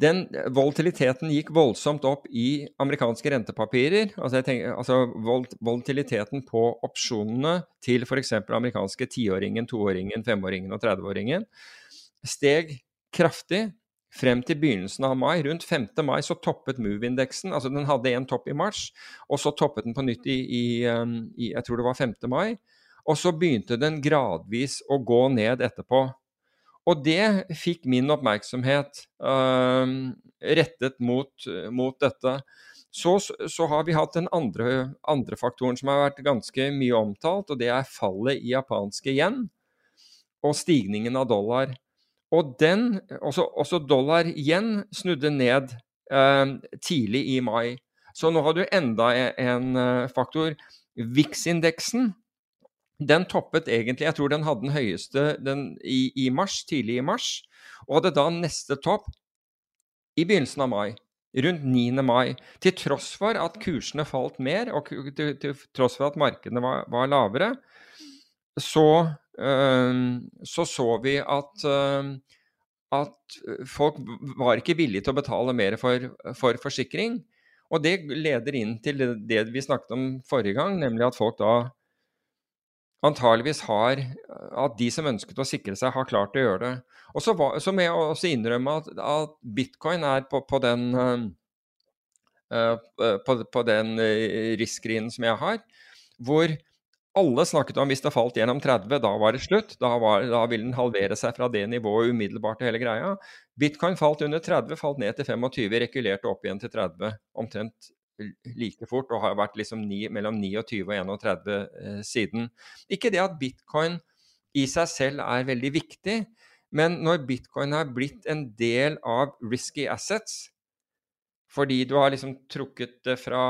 den volatiliteten gikk voldsomt opp i amerikanske rentepapirer. Altså, tenker, altså volatiliteten på opsjonene til f.eks. amerikanske tiåringen, toåringen, femåringen og 30-åringen steg kraftig frem til begynnelsen av mai. Rundt 5. mai så toppet Move-indeksen. altså Den hadde en topp i mars, og så toppet den på nytt i, i, um, i, jeg tror det var 5. mai. Og så begynte den gradvis å gå ned etterpå. Og det fikk min oppmerksomhet uh, rettet mot, mot dette. Så, så, har vi hatt den andre, andre, faktoren som har vært ganske mye omtalt, og det er fallet i japanske yen og stigningen av dollar. Og den, også, også dollar igjen, snudde ned eh, tidlig i mai. Så nå har du enda en, en eh, faktor. VIX-indeksen den toppet egentlig Jeg tror den hadde den høyeste den, i, i, mars, tidlig i mars, og hadde da neste topp i begynnelsen av mai. Rundt 9. mai. Til tross for at kursene falt mer, og til, til tross for at markedene var, var lavere, så øh, så så vi at, øh, at folk var ikke villige til å betale mer for, for forsikring. Og det leder inn til det, vi snakket om forrige gang, nemlig at folk da antageligvis har At de som ønsket å sikre seg, har klart å gjøre det. Og så, så må jeg også innrømme at, at bitcoin er på, på den uh, på, på, den uh, risk-screenen som jeg har, hvor alle snakket om hvis det falt gjennom 30, da var det slutt. Da, var, da ville den halvere seg fra det nivået umiddelbart og hele greia. Bitcoin falt under 30, falt ned til 25, rekulerte opp igjen til 30 omtrent like fort, og har vært liksom ni, mellom 29 og 31 eh, siden. Ikke det at bitcoin i seg selv er veldig viktig, men når bitcoin har blitt en del av risky assets, fordi du har liksom trukket det fra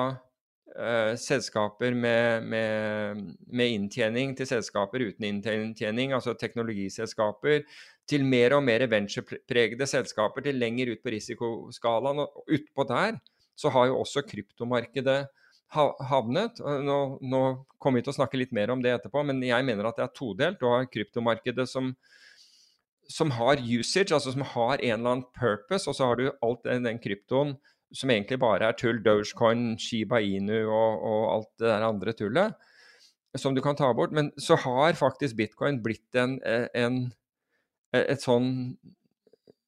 eh, selskaper med, med, med, inntjening til selskaper uten inntjening, altså teknologiselskaper, til mer og mer venturepregede selskaper, til lenger ut på risikoskalaen. Og utpå der så har jo også kryptomarkedet havnet. Nå, nå, kommer vi til å snakke litt mer om det etterpå, men jeg mener at det er todelt. Du har kryptomarkedet som, som har usage, altså som har en eller annen purpose, og så har du alt den, den kryptoen som egentlig bare er tull. Dogecoin, Shiba Inu og, og alt det der andre tullet som du kan ta bort. Men så har faktisk bitcoin blitt en, en et sånn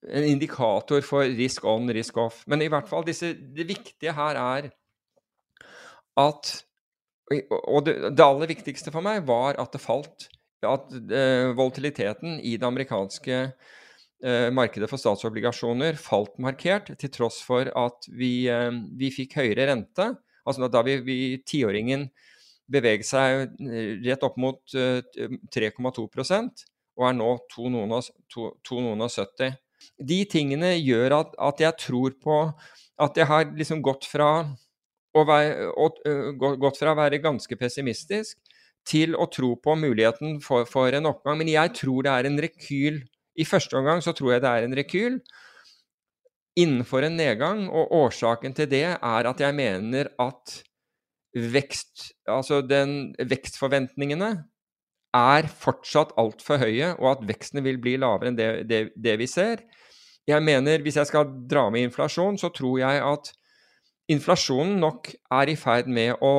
en indikator for risk on, risk off. Men i hvert fall disse, det viktige her er at Og det, det aller viktigste for meg var at det falt. At uh, volatiliteten i det amerikanske uh, markedet for statsobligasjoner falt markert, til tross for at vi, uh, vi fikk høyere rente. Altså da vi, vi tiåringen beveget seg rett opp mot 3,2 og er nå 2 noen og 70 de tingene gjør at, at, jeg tror på at jeg har liksom gått fra å være, å, gått fra å være ganske pessimistisk til å tro på muligheten for, for, en oppgang. Men jeg tror det er en rekyl. I første omgang så tror jeg det er en rekyl innenfor en nedgang, og årsaken til det er at jeg mener at vekst, altså den, vekstforventningene er fortsatt altfor høye, og at veksten vil bli lavere enn det, det, det, vi ser. Jeg mener, Hvis jeg skal dra med inflasjon, så tror jeg at inflasjonen nok er i ferd med å,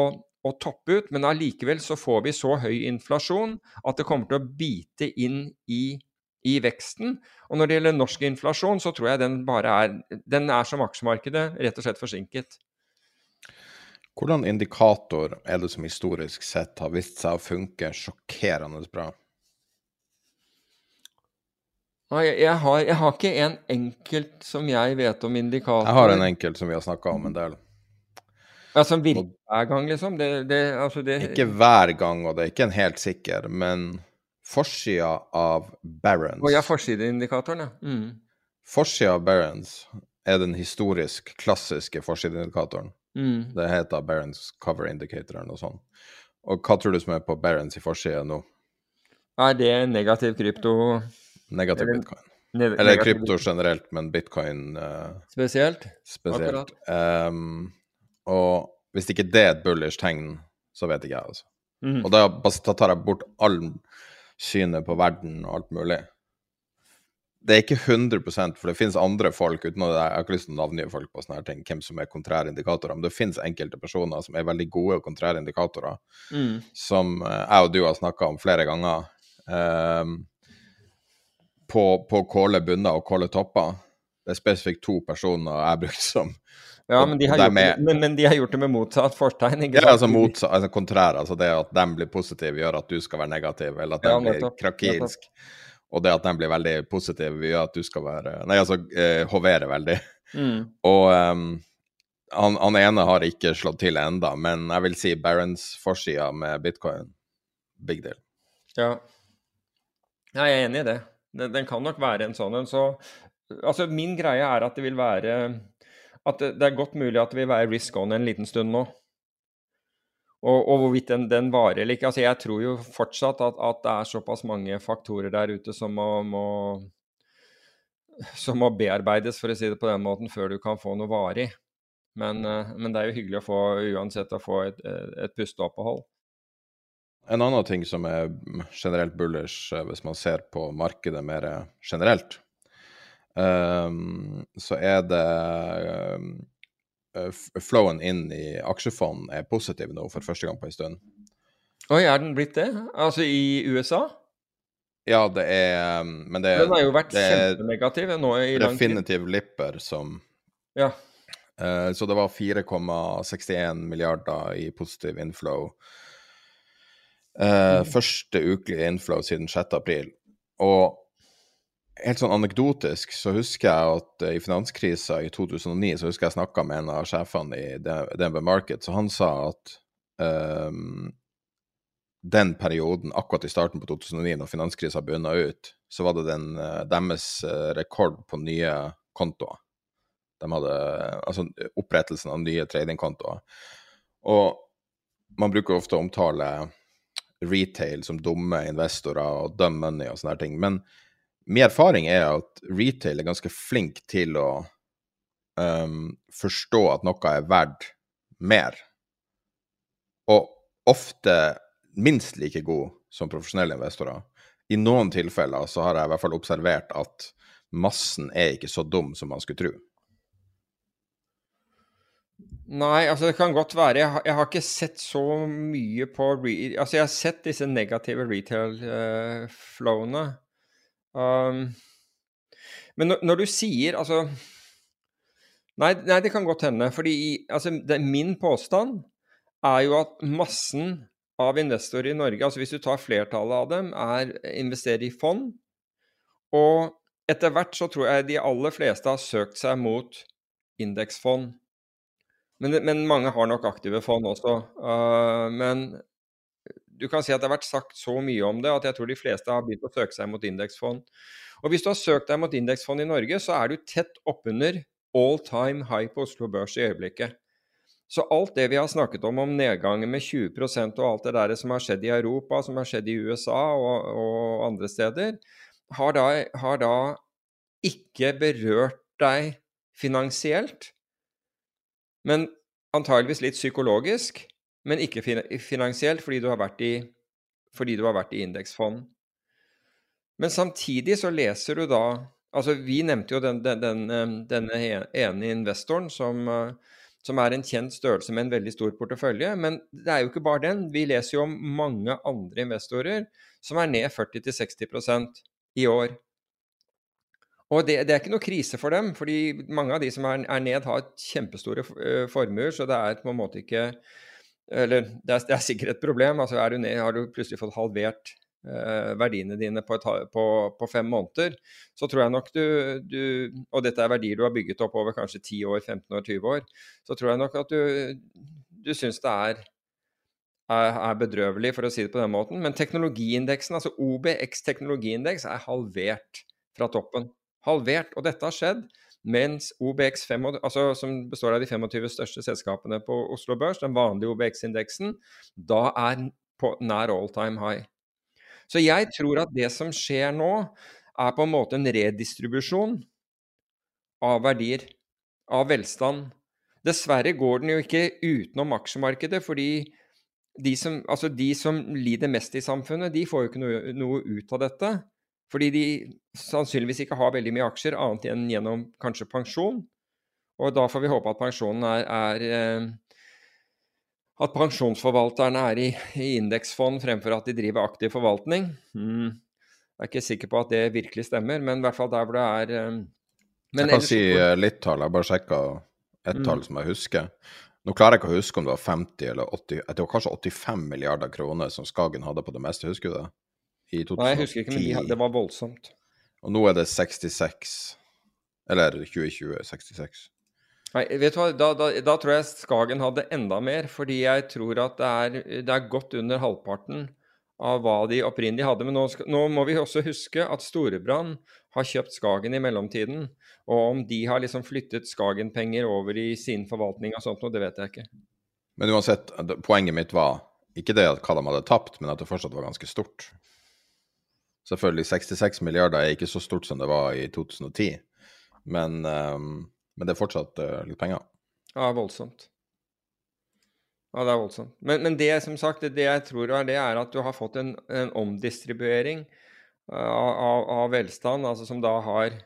å toppe ut, men allikevel så får vi så høy inflasjon at det kommer til å bite inn i, i veksten. Og når det gjelder norsk inflasjon, så tror jeg den bare er Den er som aksjemarkedet, rett og slett forsinket. Hvordan indikator er det som historisk sett har vist seg å funke sjokkerende bra? Jeg, jeg, har, jeg har, ikke en enkelt som jeg vet om indikator. Jeg har en enkelt som vi har snakka om en del. Ja, Som virker hver gang, liksom? Det, det, altså det... Ikke hver gang, og det er ikke en helt sikker, men forsida av Barents Å ja, forsideindikatoren, ja. Mm. Forsida av Barents er den historisk klassiske forsideindikatoren. Mm. Det heter Barents Cover Indicator eller noe sånt. Og hva tror du som er på Barents i forsida nå? Er det negativ krypto? Negativ Eller, bitcoin. Ne Eller krypto generelt, men bitcoin uh, Spesielt? Spesielt. Um, og hvis ikke det er et bullish tegn, så vet ikke jeg, altså. Mm. Og da, da tar jeg bort all synet på verden og alt mulig det er ikke 100% for det finnes andre folk uten at jeg har ikke lyst til å navngi folk på sånne her ting, hvem som er kontrære indikatorer, men det finnes enkelte personer som er veldig gode kontrære indikatorer, mm. som eh, jeg og du har snakka om flere ganger. Um, på, på kåle bunner og kåle topper. Det er spesifikt to personer jeg har brukt som ja, men de, de med, men, men de, har gjort det med motsatt fortegn? ikke sant? Ja, altså, motsatt, altså kontrær. Altså det at de blir positive, gjør at du skal være negativ, eller at de ja, blir krakilsk. Og det at de blir veldig positive, gjør at du skal være Nei, altså eh, hovere veldig. Mm. Og um, han, han, ene har ikke slått til enda, men jeg vil si Barents forsida med bitcoin, big deal. Ja. Jeg er enig i det. Den, den kan nok være en sånn en. Så altså, min greie er at det vil være At det, det er godt mulig at det vil være risk on en liten stund nå. Og, og hvorvidt den, den, varer eller ikke. Altså, jeg tror jo fortsatt at, at, det er såpass mange faktorer der ute som må, må, som må, bearbeides, for å si det på den måten, før du kan få noe varig. Men, eh, men det er jo hyggelig å få uansett å få et, et pusteopphold. En annen ting som er generelt bullish, eh, hvis man ser på markedet mer generelt, så er det Eh, flowen inn i aksjefond er positiv nå for første gang på en stund. Oi, er den blitt det? Altså i USA? Ja, det er um, Men det, den har jo vært kjempenegativ nå i lang tid. Definitiv Lipper som Ja. Uh, så det var 4,61 milliarder i positiv inflow. Uh, mm. Første ukelige inflow siden 6. april. Og helt sånn anekdotisk så husker jeg at uh, i finanskrisa i 2009 så husker jeg snakka med en av sjefene i DNB Market, så han sa at um, den perioden, akkurat i starten på 2009, når finanskrisa bunna ut, så var det den, uh, deres uh, rekord på nye kontoer. De hadde altså opprettelsen av nye tradingkontoer. Og man bruker ofte å omtale retail som dumme investorer og dumb money og sånne ting. Men min erfaring er at retail er ganske flink til å um, forstå at noe er verdt mer. og ofte minst like god som profesjonelle investorer. I noen tilfeller så har jeg i hvert fall observert at massen er ikke så dum som man skulle tro. Nei, altså det kan godt være. Jeg har, jeg har ikke sett så mye på re, Altså, jeg har sett disse negative retail-flowene. Uh, um, men når, når, du sier Altså nei, nei, det kan godt hende. Fordi altså, min påstand er jo at massen av investorer i Norge, altså hvis du tar flertallet av dem, er investerer i fond. Og etter hvert så tror jeg de aller fleste har søkt seg mot indeksfond. Men, men, mange har nok aktive fond også. Uh, men du kan si at det har vært sagt så mye om det at jeg tror de fleste har begynt å søke seg mot indeksfond. Og hvis du har søkt deg mot indeksfond i Norge, så er du tett oppunder all time high på Oslo Børs i øyeblikket. Så alt det vi har snakket om, om nedgangen med 20% og alt det der som har skjedd i Europa, som har skjedd i USA og, og andre steder, har da, har da ikke berørt deg finansielt, men antageligvis litt psykologisk, men ikke finansielt fordi du har vært i, i indeksfond. Men samtidig så leser du da Altså, vi nevnte jo den, den, den, eh, denne ene investoren som, eh, som er en kjent størrelse med en veldig stor portefølje. Men det er jo ikke bare den. Vi leser jo om mange andre investorer som er ned 40-60% i år. Og det, det, er ikke noe krise for dem, fordi mange av de som er, er ned, har kjempestore uh, formuer, så det er på en måte ikke Eller det er, det er sikkert et problem. altså er du ned, Har du plutselig fått halvert eh, verdiene dine på, et, på, på, fem måneder, så tror jeg nok du, du, Og dette er verdier du har bygget opp over kanskje 10 år, 15 år, 20 år. Så tror jeg nok at du, du syns det er er, bedrøvelig, for å si det på den måten. Men teknologiindeksen, altså OBX teknologiindeks, er halvert fra toppen halvert. Og dette har skjedd mens OBX 5, altså, som består av de 25 største selskapene på Oslo Børs, den vanlige OBX-indeksen, da er på nær all time high. Så jeg tror at det som skjer nå, er på en måte en redistribusjon av verdier, av velstand. Dessverre går den jo ikke utenom aksjemarkedet, fordi de som, altså de som lider mest i samfunnet, de får jo ikke noe, noe ut av dette. Fordi de sannsynligvis ikke har veldig mye aksjer annet enn gjennom kanskje pensjon. Og da får vi håpe at pensjonen er, er eh, At pensjonsforvalterne er i, i, indeksfond fremfor at de driver aktiv forvaltning. Mm. Jeg er ikke sikker på at det virkelig stemmer, men i hvert fall der hvor det er eh, Jeg kan si uh, litt tall. Jeg bare sjekka et mm. tall som jeg husker. Nå klarer jeg ikke å huske om det var 50 eller 80 Det var kanskje 85 milliarder kroner som Skagen hadde på det meste, husker du det? I 2010. Nei, jeg husker ikke, men de, det var voldsomt. Og nå er det 66. Eller 2020 66. Nei, vet du hva, da, da, da, tror jeg Skagen hadde enda mer, fordi jeg tror at det er, det er godt under halvparten av hva de opprinnelig hadde. Men nå, skal, nå må vi også huske at Storebrand har kjøpt Skagen i mellomtiden. Og om de har liksom flyttet Skagen-penger over i sin forvaltning og sånt noe, det vet jeg ikke. Men uansett, poenget mitt var ikke det at hva de hadde tapt, men at det fortsatt var ganske stort. Selvfølgelig, 66 milliarder er ikke så stort som det var i 2010, men, um, men det er fortsatt uh, litt penger. Ja, voldsomt. Ja, det er voldsomt. Men, men det som sagt, det, det, jeg tror er det, er at du har fått en, en omdistribuering uh, av, av, velstand, altså som da har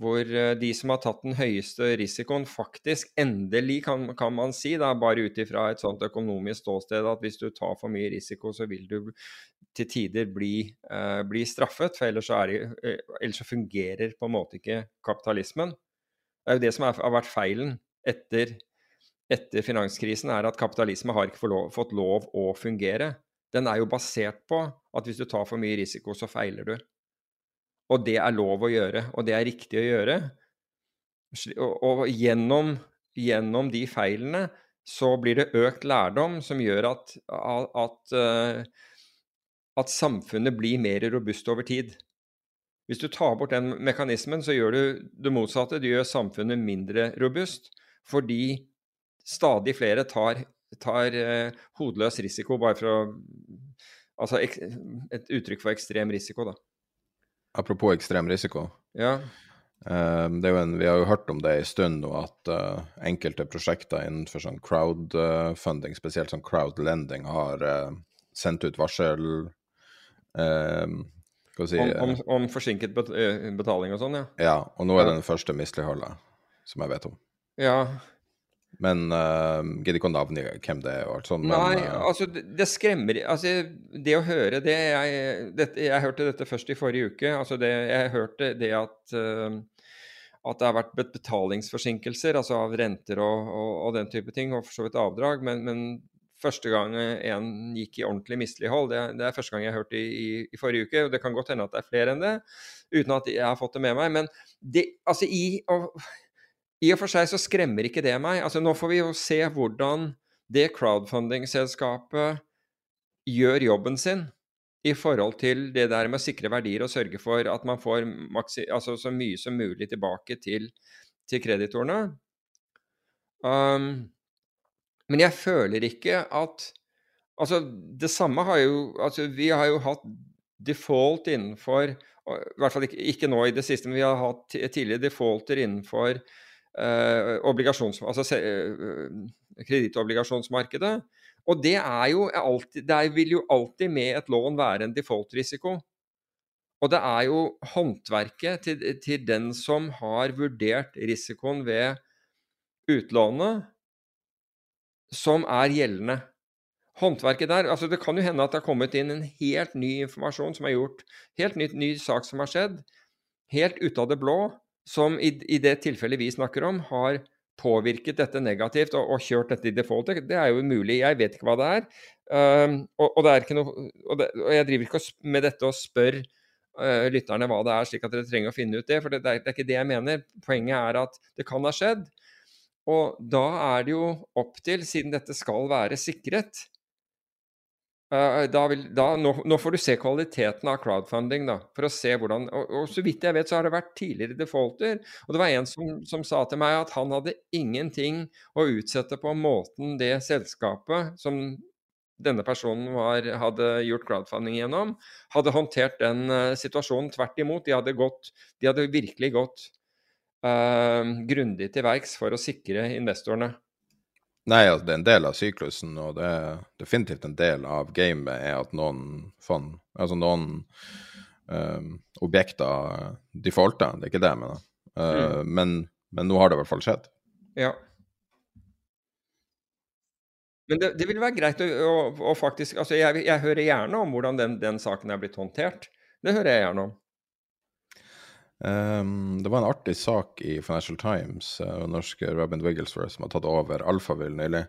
hvor eh, de som har tatt den høyeste risikoen, faktisk endelig, kan, kan man si, da, bare ut ifra et sånt økonomisk ståsted, at hvis du tar for mye risiko, så vil du til tider bli, eh, bli straffet. For ellers så, det, eh, ellers så, fungerer på en måte ikke kapitalismen. Det er jo det som er, har vært feilen etter, etter finanskrisen, er at kapitalisme har ikke lov, fått lov å fungere. Den er jo basert på at hvis du tar for mye risiko, så feiler du. Og det er lov å gjøre, og det er riktig å gjøre. Og, og gjennom, gjennom, de feilene så blir det økt lærdom som gjør at, at, uh, at samfunnet blir mer robust over tid. Hvis du tar bort den mekanismen, så gjør du det motsatte. Du gjør samfunnet mindre robust fordi stadig flere tar, tar uh, hodeløs risiko bare for å Altså et uttrykk for ekstrem risiko, da. Apropos ekstrem risiko. Ja. Um, en, vi har jo hørt om det en stund nå, at uh, enkelte prosjekter innenfor sånn crowdfunding, spesielt sånn crowdlending, har uh, sendt ut varsel um, si, om, om, om, forsinket betaling og sånn, ja? Ja, og nå er det den første misligholdet som jeg vet om. Ja, men uh, gidder ikke å navngi hvem det er. alt sånt. Nei, men, uh, altså det, det, skremmer altså Det å høre det jeg, det, jeg hørte dette først i forrige uke. altså det, Jeg hørte det at, uh, at det har vært betalingsforsinkelser altså av renter og, og, og, den type ting, og for så vidt avdrag. Men, men første gang en gikk i ordentlig mislighold, det, det, er første gang jeg har hørt det i, i, i, forrige uke. og Det kan godt hende at det er flere enn det, uten at jeg har fått det med meg. Men det, altså i... Og, i og for seg så skremmer ikke det meg. Altså, nå får vi jo se hvordan det crowdfunding-selskapet gjør jobben sin i forhold til det der med å sikre verdier og sørge for at man får altså, så mye som mulig tilbake til, til kreditorene. Um, men jeg føler ikke at Altså, det samme har jo Altså, vi har jo hatt default innenfor I hvert fall ikke, ikke nå i det siste, men vi har hatt tidligere defaulter innenfor eh, altså eh, kredittobligasjonsmarkedet. Og det er jo alltid Det vil jo alltid med et lån være en default-risiko. Og det er jo håndverket til, til, den som har vurdert risikoen ved utlånet, som er gjeldende. Håndverket der altså Det kan jo hende at det har kommet inn en helt ny informasjon som er gjort Helt ny, ny sak som har skjedd, helt ut av det blå, som i, i, det tilfellet vi snakker om, har påvirket dette negativt og, og, kjørt dette i default. Det er jo umulig. Jeg vet ikke hva det er. Um, og, og, det er noe, og, det, og, jeg driver ikke med dette og spør uh, lytterne hva det er, slik at dere trenger å finne ut det. For det, det, er, det er ikke det jeg mener. Poenget er at det kan ha skjedd. Og da er det jo opp til, siden dette skal være sikret, da vil, da, nå, nå, får du se kvaliteten av crowdfunding, da, for å se hvordan og, og, så vidt jeg vet, så har det vært tidligere defaulter. Og det var en som, som, sa til meg at han hadde ingenting å utsette på måten det selskapet som denne personen var, hadde gjort crowdfunding gjennom, hadde håndtert den uh, situasjonen. Tvert imot, de hadde, gått, de hadde virkelig gått uh, grundig til verks for å sikre investorene. Nei, altså, det er en del av syklusen, og det er definitivt en del av gamet er at noen fond, altså noen um, objekter defaulter. Det er ikke det jeg mener. Uh, mm. men, men, nå har det i hvert fall skjedd. Ja. Men det, det vil være greit å, å, å faktisk altså jeg, jeg, hører gjerne om hvordan den, den saken er blitt håndtert. Det hører jeg gjerne om. Um, det var en artig sak i Financial Times, uh, norske Robin Wigglesworth, som har tatt over Alphaville nylig.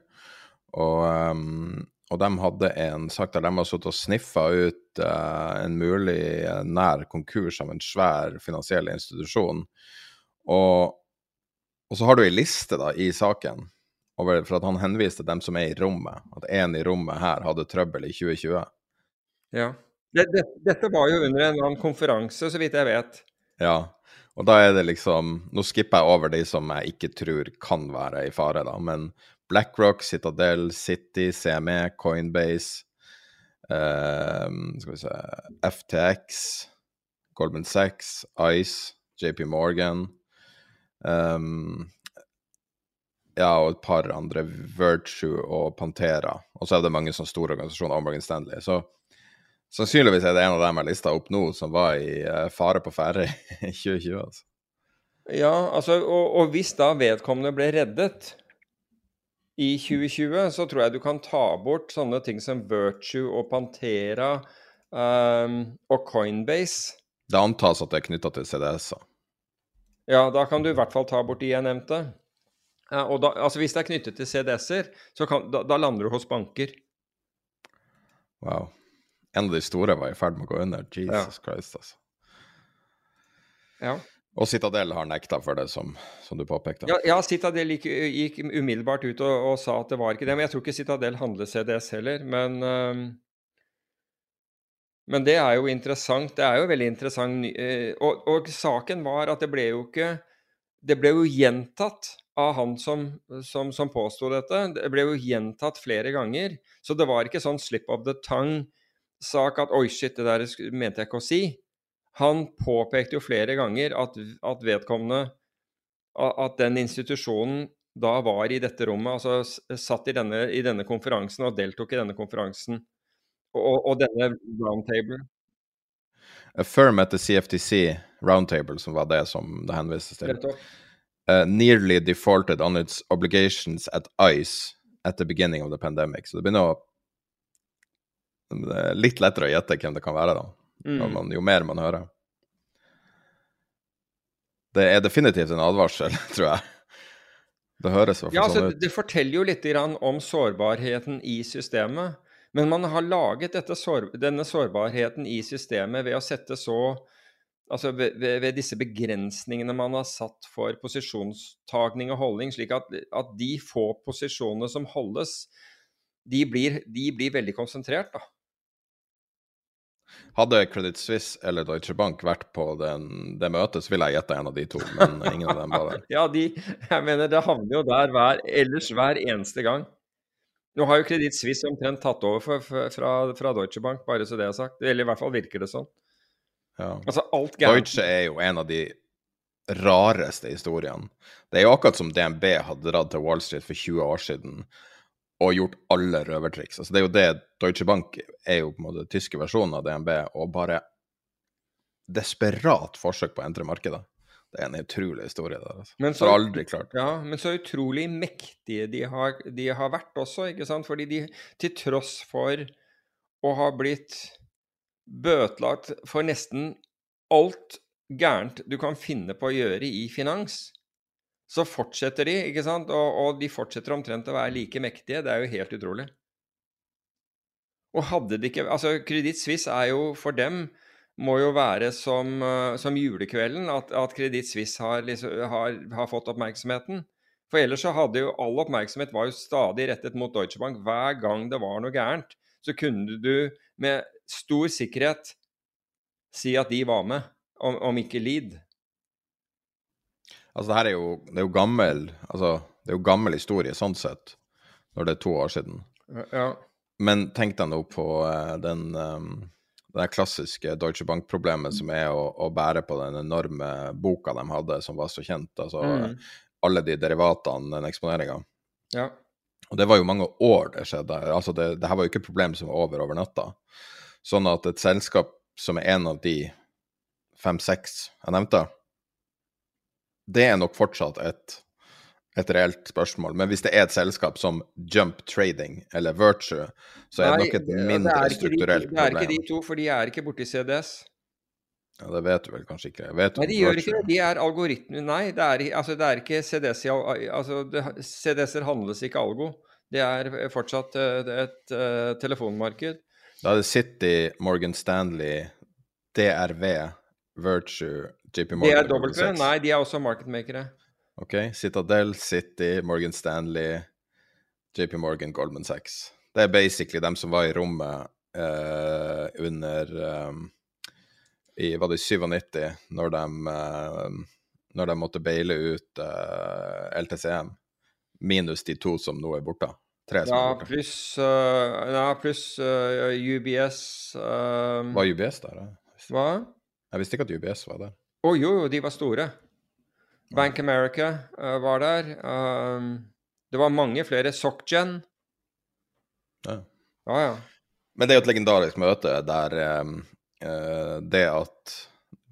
Og, um, og, de hadde en sak der de har sittet og sniffa ut uh, en mulig uh, nær konkurs av en svær finansiell institusjon. Og, og så har du ei liste da, i saken over, for at han henviste dem som er i rommet, at en i rommet her hadde trøbbel i 2020. Ja. Det, det, dette var jo under en annen konferanse, så vidt jeg vet. Ja, og da er det liksom Nå skipper jeg over de som jeg ikke tror kan være i fare, da. Men BlackRock, Citadel, City, CME, Coinbase, eh, skal vi se FTX, Goldman Sachs, Ice, JP Morgan um, Ja, og et par andre, Virtue og Pantera. Og så er det mange sånne store organisasjoner, og Morgan Stanley. Så Sannsynligvis er det en av dem jeg lista opp nå, som var i uh, fare på ferde i 2020. altså. Ja, altså, og, og, hvis da vedkommende ble reddet i 2020, så tror jeg du kan ta bort sånne ting som Virtue og Pantera um, og Coinbase. Det antas at det er knytta til CDS-er. Ja, da kan du i hvert fall ta bort de jeg nevnte. Ja, og da, altså Hvis det er knyttet til CDS-er, så kan, da, da lander du hos banker. Wow en av de store var i ferd med å gå under. Jesus ja. Christ, altså. Ja. Og Citadel har nekta for det, som, som du påpekte. Ja, ja Citadel gikk, gikk, umiddelbart ut og, og, sa at det var ikke det. Men jeg tror ikke Citadel handler CDS heller. Men, øh, men det er jo interessant. Det er jo veldig interessant. Øh, og, og, saken var at det ble jo ikke Det ble jo gjentatt av han som, som, som påsto dette. Det ble jo gjentatt flere ganger. Så det var ikke sånn slip of the tongue sak at 'oi, shit, det der mente jeg ikke å si'. Han påpekte jo flere ganger at, at vedkommende At den institusjonen da var i dette rommet, altså satt i denne, i denne konferansen og deltok i denne konferansen. Og, og denne roundtable. A firm at the CFTC roundtable, som var det som det henvises til. Uh, nearly defaulted on its obligations at ICE at the beginning of the pandemic. Så det begynner å det er litt lettere å gjette hvem det kan være, da. Mm. Man, jo mer man hører. Det er definitivt en advarsel, tror jeg. Det høres i hvert fall ja, altså, sånn ut. Det forteller jo litt om sårbarheten i systemet. Men man har laget sår, denne sårbarheten i systemet ved å sette så Altså ved, ved, disse begrensningene man har satt for posisjonstagning og holdning, slik at, at de få posisjonene som holdes, de blir, de blir veldig konsentrert, da. Hadde Credit Suisse eller Deutsche Bank vært på den, det møtet, så ville jeg gjette en av de to, men ingen av dem var der. ja, de, jeg mener det havner jo der hver, ellers hver eneste gang. Nå har jo Credit Suisse omtrent tatt over for, for, fra, fra, Deutsche Bank, bare så det er sagt. Eller i hvert fall virker det sånn. Ja. Altså, alt gærent. Deutsche er jo en av de rareste historiene. Det er jo akkurat som DNB hadde dratt til Wall Street for 20 år siden og gjort alle røvertriks. Altså, det er jo det Deutsche Bank er jo på en måte tyske versjonen av DNB, og bare desperat forsøk på å entre markedet. Det er en utrolig historie. der, altså. Men så, aldri klart. Ja, men så utrolig mektige de har, de har, vært også, ikke sant. Fordi de, til tross for å ha blitt bøtelagt for nesten alt gærent du kan finne på å gjøre i finans, så fortsetter de, ikke sant. Og, og de fortsetter omtrent å være like mektige. Det er jo helt utrolig. Og hadde de ikke Altså, Kreditt Suisse er jo for dem må jo være som, eh, som julekvelden at, at Kreditt Suisse har, liksom, har, har, fått oppmerksomheten. For ellers så hadde jo all oppmerksomhet var jo stadig rettet mot Deutsche Bank. Hver gang det var noe gærent, så kunne du med stor sikkerhet si at de var med, om, om ikke Lead. Altså, det her er jo, det er jo gammel altså, det er jo gammel historie sånn sett, når det er to år siden. Ja. Men tenk deg nå på uh, den um, det klassiske Deutsche Bank-problemet som er å, å, bære på den enorme boka de hadde, som var så kjent. Altså mm. alle de derivatene, den eksponeringa. Ja. Og det var jo mange år det skjedde. Altså det, det her var jo ikke et problem som var over over natta. Sånn at et selskap som er en av de fem-seks jeg nevnte, det er nok fortsatt et et reelt spørsmål. Men hvis det er et selskap som Jump Trading eller Virtue, så er det nok et mindre strukturelt problem. Det er ikke de to, for de er ikke borti CDS. Ja, Det vet du vel kanskje ikke? Vet nei, de gjør ikke det. De er algoritmer Nei, det er, altså, det er ikke CDS altså, CDS-er handles ikke algo. Det er fortsatt eh, et, et, et uh, telefonmarked. Da er det City, Morgan Stanley, DRV, Virtue, JP Morgan DRW? Nei, de er også marketmakere. OK. Citadel, City, Morgan Stanley, JP Morgan, Goldman Sachs. Det er basically dem som var i rommet uh, under um, i, Var det i 97, når de, uh, når de måtte baile ut uh, LTCM, minus de to som nå er borte? Ja, er. Pluss ja, plus, UBS Var UBS der? Hva? Jeg visste ikke at UBS var der. Å oh, jo, jo, de var store. Bank America uh, var der. Um, det var mange flere. SockGen. Ja. ja, ja. Men det er jo et legendarisk møte der um, uh, det at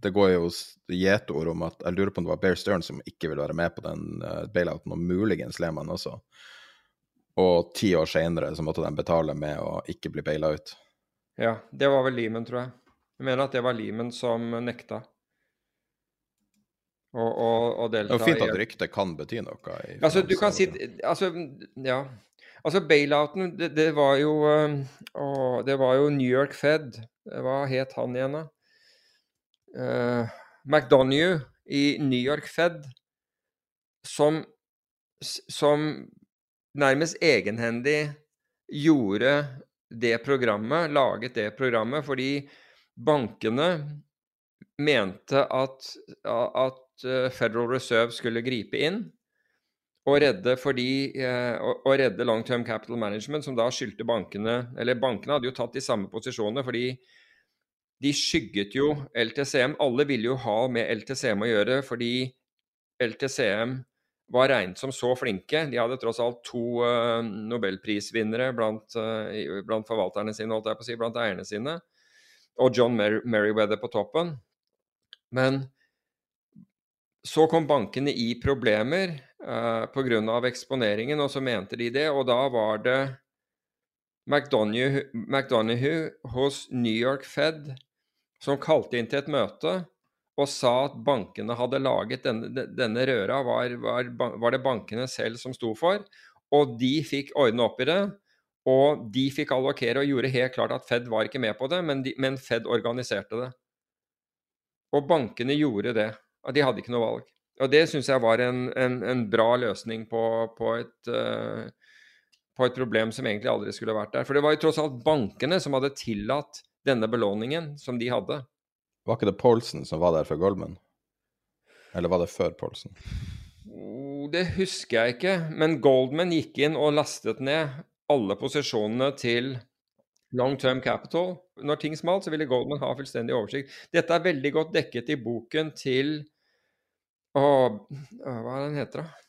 Det går jo gjetord om at Jeg lurer på om det var Bear Stern som ikke ville være med på den uh, bailouten, og muligens Lehmann også. Og ti år seinere så måtte de betale med å ikke bli baila ut. Ja, det var vel Lehman, tror jeg. Jeg mener at det var Lehman som nekta og, og, og delta Det er fint at ryktet kan bety noe. altså, du kan si Altså, ja. Altså, bailouten, det, det, var jo å, Det var jo New York Fed. Hva het han igjen, da? Uh, McDonough i New York Fed som, som nærmest egenhendig gjorde det programmet, laget det programmet, fordi bankene mente at, at Eh, Federal Reserve skulle gripe inn og redde, fordi, eh, og redde long term capital management, som da skyldte bankene Eller bankene hadde jo tatt de samme posisjonene fordi de skygget jo LTCM. Alle ville jo ha med LTCM å gjøre, fordi LTCM var regnet som så flinke. De hadde tross alt to uh, nobelprisvinnere blant, uh, blant, forvalterne sine, holdt jeg på å si, blant eierne sine, og John Mer Merriweather på toppen. Men så kom bankene i problemer eh, pga. eksponeringen, og så mente de det. Og da var det McDonough hos New York Fed som kalte inn til et møte og sa at bankene hadde laget denne, denne røra, var, var, var, det bankene selv som sto for. Og de fikk ordne opp i det. Og de fikk allokere og gjorde helt klart at Fed var ikke med på det, men, de, men Fed organiserte det. Og bankene gjorde det. De hadde ikke noe valg. Og det syns jeg var en, en, en, bra løsning på, på, et, uh, på, et, problem som egentlig aldri skulle vært der. For det var jo tross alt bankene som hadde tillatt denne belåningen som de hadde. Var ikke det Paulsen som var der for Goldman? Eller var det før Paulsen? Oh, det husker jeg ikke, men Goldman gikk inn og lastet ned alle posisjonene til long term capital. Når ting smalt, så ville Goldman ha fullstendig oversikt. Dette er veldig godt dekket i boken til å, Hva er den heter, da?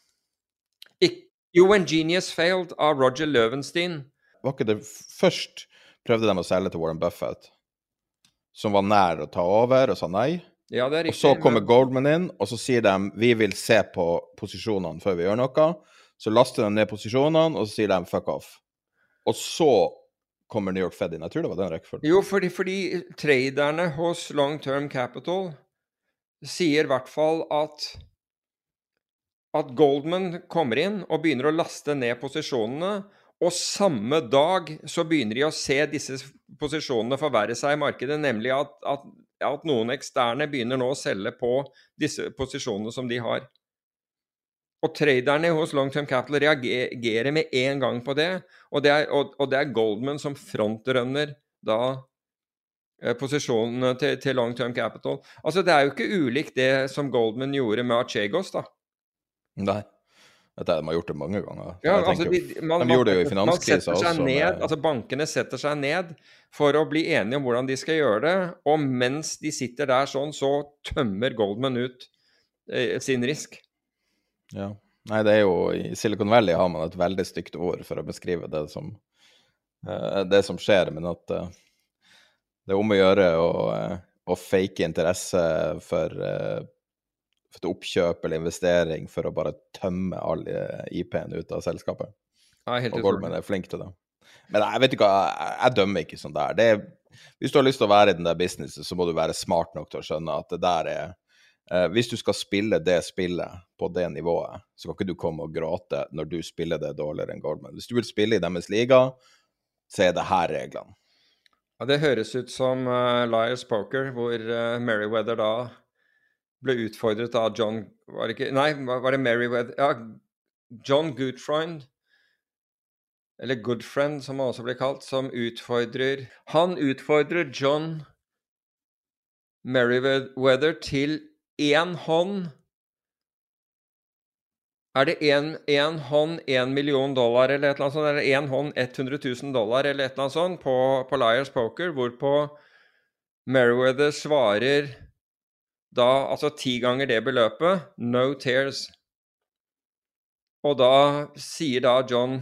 You When Genius Failed av Roger Løvenstein. Var ikke det først prøvde de å selge til Warren Buffett? som var nær å ta over, og sa nei. Ja, det er riktig, og så kommer. Goldman inn, og så sier de vi vil se på posisjonene før vi gjør noe. Så laster de ned posisjonene, og så sier de fuck off. Og så kommer New York Fed inn. Jeg tror det var den rekkefølgen. Jo, fordi, fordi traderne hos Long Term Capital sier i hvert fall at at Goldman kommer inn og begynner å laste ned posisjonene, og samme dag så begynner de å se disse posisjonene forverre seg i markedet, nemlig at, at, at, noen eksterne begynner nå å selge på disse posisjonene som de har. Og traderne hos Long Term Capital reagerer med en gang på det, og det er, og, og det er Goldman som frontrunner da posisjonene til, til, Long Term Capital. Altså Det er jo ikke ulikt det som Goldman gjorde med Archegos, da. Nei. Dette, de har gjort det mange ganger. Ja, altså, de, man, de, gjorde det jo i finanskrisa også. Ned, med... altså Bankene setter seg ned for å bli enige om hvordan de skal gjøre det. Og mens de sitter der sånn, så tømmer Goldman ut eh, sin risk. Ja. Nei, det er jo I Silicon Valley har man et veldig stygt ord for å beskrive det som, eh, det som skjer, men at eh, det er om å gjøre å, eh, å fake interesse for for, et oppkjøp eller investering for å bare tømme all eh, IP-en ut av selskapet. Ja, helt og Goldman er flink til det. Men jeg vet ikke, jeg, jeg dømmer ikke sånn der. Det er, hvis du har lyst til å være i den der businessen, så må du være smart nok til å skjønne at det der er eh, Hvis du skal spille det spillet på det nivået, så kan ikke du komme og gråte når du spiller det dårligere enn Goldman. Hvis du vil spille i deres liga, så er det her reglene. Ja, Det høres ut som uh, Liars Poker, hvor uh, Merryweather da ble utfordret av John var det ikke, Nei, var det Merryweather Ja, John Goodfriend, eller Goodfriend som han også blir kalt, som utfordrer Han utfordrer John Merryweather til én hånd er det én hånd én million dollar eller et eller annet sånt, eller én hånd 100 000 dollar eller et eller annet sånt på, på Liars Poker, hvorpå Meriwether svarer da altså ti ganger det beløpet, no tears. Og da sier da John